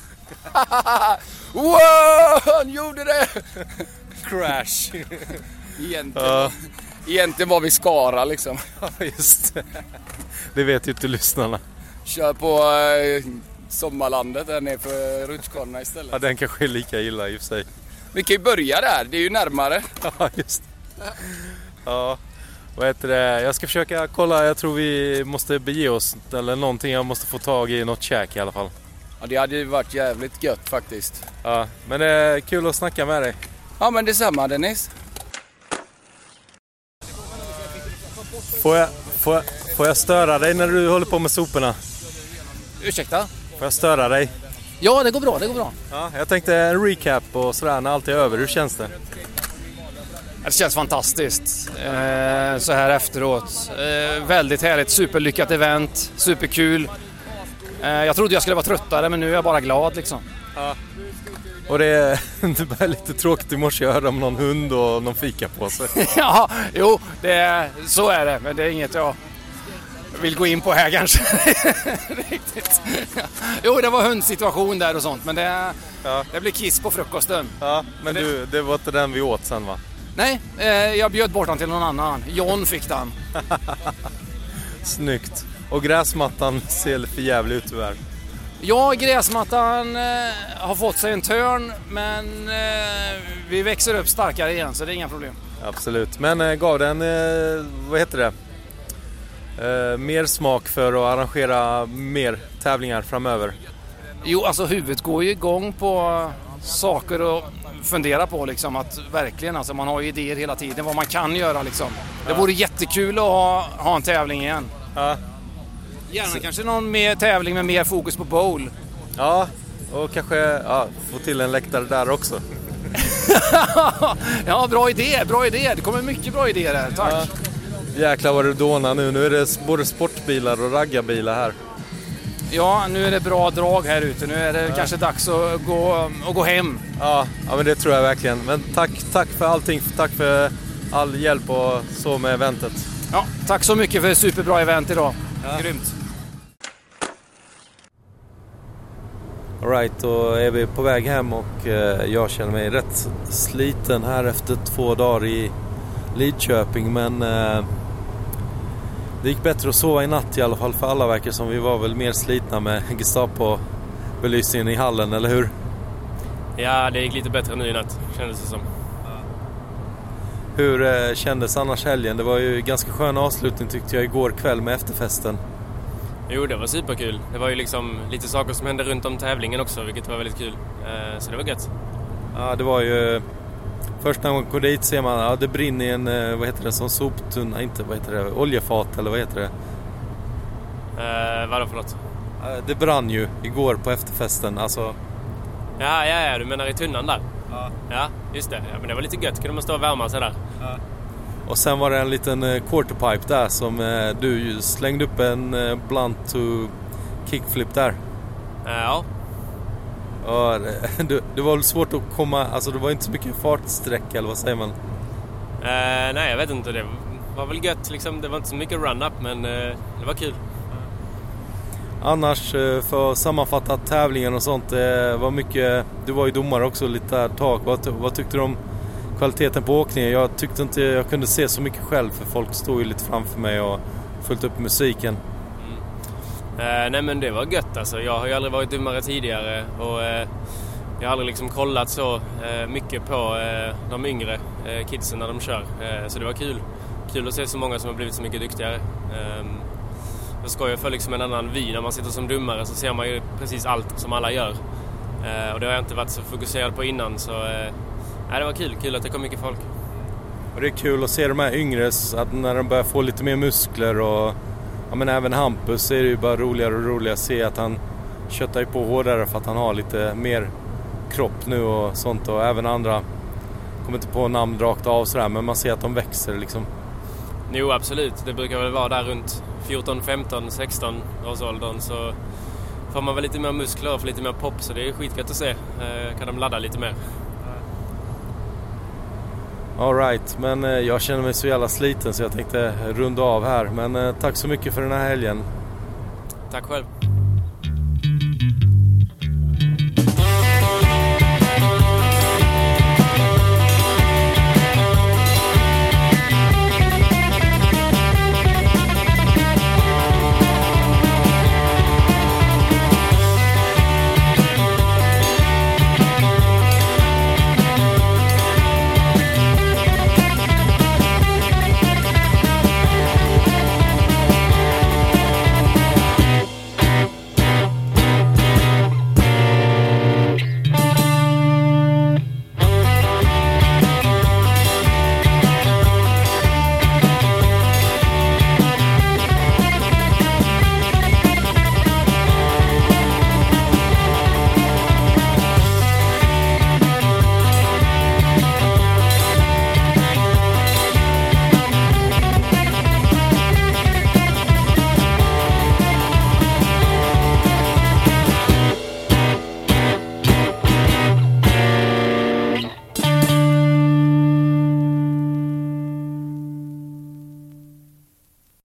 [SPEAKER 18] wow, han gjorde det!
[SPEAKER 1] crash.
[SPEAKER 18] Egentligen,
[SPEAKER 1] Ja.
[SPEAKER 18] egentligen var vi Skara liksom.
[SPEAKER 1] Ja, just det. Det vet ju inte lyssnarna.
[SPEAKER 18] Kör på eh, sommarlandet där nere för rutschkanorna istället.
[SPEAKER 1] Ja, den kanske är lika illa i och för sig.
[SPEAKER 18] Vi kan ju börja där, det är ju närmare.
[SPEAKER 1] Ja, just det. Ja, vad heter det? Jag ska försöka kolla. Jag tror vi måste bege oss eller någonting. Jag måste få tag i något käk i alla fall.
[SPEAKER 18] Ja, det hade ju varit jävligt gött faktiskt.
[SPEAKER 1] Ja, men det är kul att snacka med dig.
[SPEAKER 18] Ja, men detsamma Dennis.
[SPEAKER 1] Får jag, får, jag, får jag störa dig när du håller på med soporna?
[SPEAKER 19] Ursäkta?
[SPEAKER 1] Får jag störa dig?
[SPEAKER 19] Ja, det går bra, det går bra.
[SPEAKER 1] Ja, jag tänkte en recap och sådär när allt är över. Hur känns det?
[SPEAKER 19] Det känns fantastiskt eh, så här efteråt. Eh, väldigt härligt, superlyckat event, superkul. Eh, jag trodde jag skulle vara tröttare men nu är jag bara glad liksom.
[SPEAKER 1] Ja. Och det, det var lite tråkigt i morse. Jag hörde om någon hund och någon fikapåse.
[SPEAKER 19] ja, jo, det, så är det. Men det är inget jag... vill gå in på här kanske. Riktigt. Jo, det var hundsituation där och sånt, men det, det blev kiss på frukosten.
[SPEAKER 1] Ja, men du, det var inte den vi åt sen va?
[SPEAKER 19] Nej, eh, jag bjöd bort den till någon annan. John fick den.
[SPEAKER 1] Snyggt. Och gräsmattan ser för jävligt ut tyvärr.
[SPEAKER 19] Ja, gräsmattan eh, har fått sig en törn, men eh, vi växer upp starkare igen så det är inga problem.
[SPEAKER 1] Absolut. Men eh, gav den, eh, vad heter det? Eh, mer smak för att arrangera mer tävlingar framöver?
[SPEAKER 19] Jo, alltså huvudet går ju igång på saker att fundera på liksom. Att verkligen, alltså man har ju idéer hela tiden vad man kan göra liksom. Det vore jättekul att ha, ha en tävling igen.
[SPEAKER 1] Ja.
[SPEAKER 19] Gärna kanske någon mer tävling med mer fokus på bowl.
[SPEAKER 1] Ja, och kanske ja, få till en läktare där också.
[SPEAKER 19] ja, bra idé, bra idé. Det kommer mycket bra idéer här. Tack.
[SPEAKER 1] Ja. Jäklar vad det dånar nu. Nu är det både sportbilar och raggarbilar här.
[SPEAKER 19] Ja, nu är det bra drag här ute. Nu är det kanske dags att gå, att gå hem.
[SPEAKER 1] Ja, ja, men det tror jag verkligen. Men tack, tack för allting. Tack för all hjälp och så med eventet.
[SPEAKER 19] Ja, tack så mycket för ett superbra event idag.
[SPEAKER 1] Ja.
[SPEAKER 19] Grymt.
[SPEAKER 1] Alright, då är vi på väg hem och eh, jag känner mig rätt sliten här efter två dagar i Lidköping men eh, det gick bättre att sova i natt i alla fall för alla verkar som vi var väl mer slitna med Gestapo-belysningen i hallen, eller hur?
[SPEAKER 9] Ja, det gick lite bättre nu i natt, kändes det som.
[SPEAKER 1] Hur eh, kändes annars helgen? Det var ju ganska skön avslutning tyckte jag igår kväll med efterfesten.
[SPEAKER 9] Jo, det var superkul. Det var ju liksom lite saker som hände runt om tävlingen också, vilket var väldigt kul. Eh, Så det var gött.
[SPEAKER 1] Ja, det var ju... Först när man går dit ser man att ja, det brinner i en, eh, vad heter det, som soptunna, inte vad heter det, oljefat eller vad heter det?
[SPEAKER 9] Eh, vadå för något?
[SPEAKER 1] Eh, Det brann ju igår på efterfesten, alltså...
[SPEAKER 9] Ja, ja, ja, du menar i tunnan där?
[SPEAKER 1] Ja.
[SPEAKER 9] Ja, just det. Ja, men det var lite gött. kunde man stå och värma sig där.
[SPEAKER 1] Ja. Och sen var det en liten eh, quarterpipe där som eh, du slängde upp en blunt to kickflip där.
[SPEAKER 9] Ja.
[SPEAKER 1] Ja, det, det, var väl svårt att komma, alltså det var inte så mycket fartsträcka eller vad säger man?
[SPEAKER 9] Eh, nej, jag vet inte. Det var väl gött liksom. Det var inte så mycket run-up, men eh, det var kul.
[SPEAKER 1] Annars eh, för att sammanfatta tävlingen och sånt, det var mycket, du var ju domare också lite där tag. Vad, vad tyckte du om kvaliteten på åkningen? Jag tyckte inte jag kunde se så mycket själv för folk stod ju lite framför mig och följt upp musiken.
[SPEAKER 9] Eh, nej men det var gött alltså. Jag har ju aldrig varit dummare tidigare och eh, jag har aldrig liksom kollat så eh, mycket på eh, de yngre eh, kidsen när de kör. Eh, så det var kul. Kul att se så många som har blivit så mycket duktigare. Eh, jag skojar för liksom en annan vy. När man sitter som dummare så ser man ju precis allt som alla gör. Eh, och det har jag inte varit så fokuserad på innan så eh, nej, det var kul. Kul att det kom mycket folk.
[SPEAKER 1] Och det är kul att se de här yngre, att när de börjar få lite mer muskler och ja, men även Hampus är det ju bara roligare och roligare att se att han köttar ju på hårdare för att han har lite mer kropp nu och sånt och även andra kommer inte på namn rakt av sådär men man ser att de växer liksom.
[SPEAKER 9] Jo, absolut. Det brukar väl vara där runt 14, 15, 16 års åldern så får man väl lite mer muskler och lite mer pop så det är skitgött att se. Eh, kan de ladda lite mer.
[SPEAKER 1] Alright, men eh, jag känner mig så jävla sliten så jag tänkte runda av här men eh, tack så mycket för den här helgen.
[SPEAKER 9] Tack själv.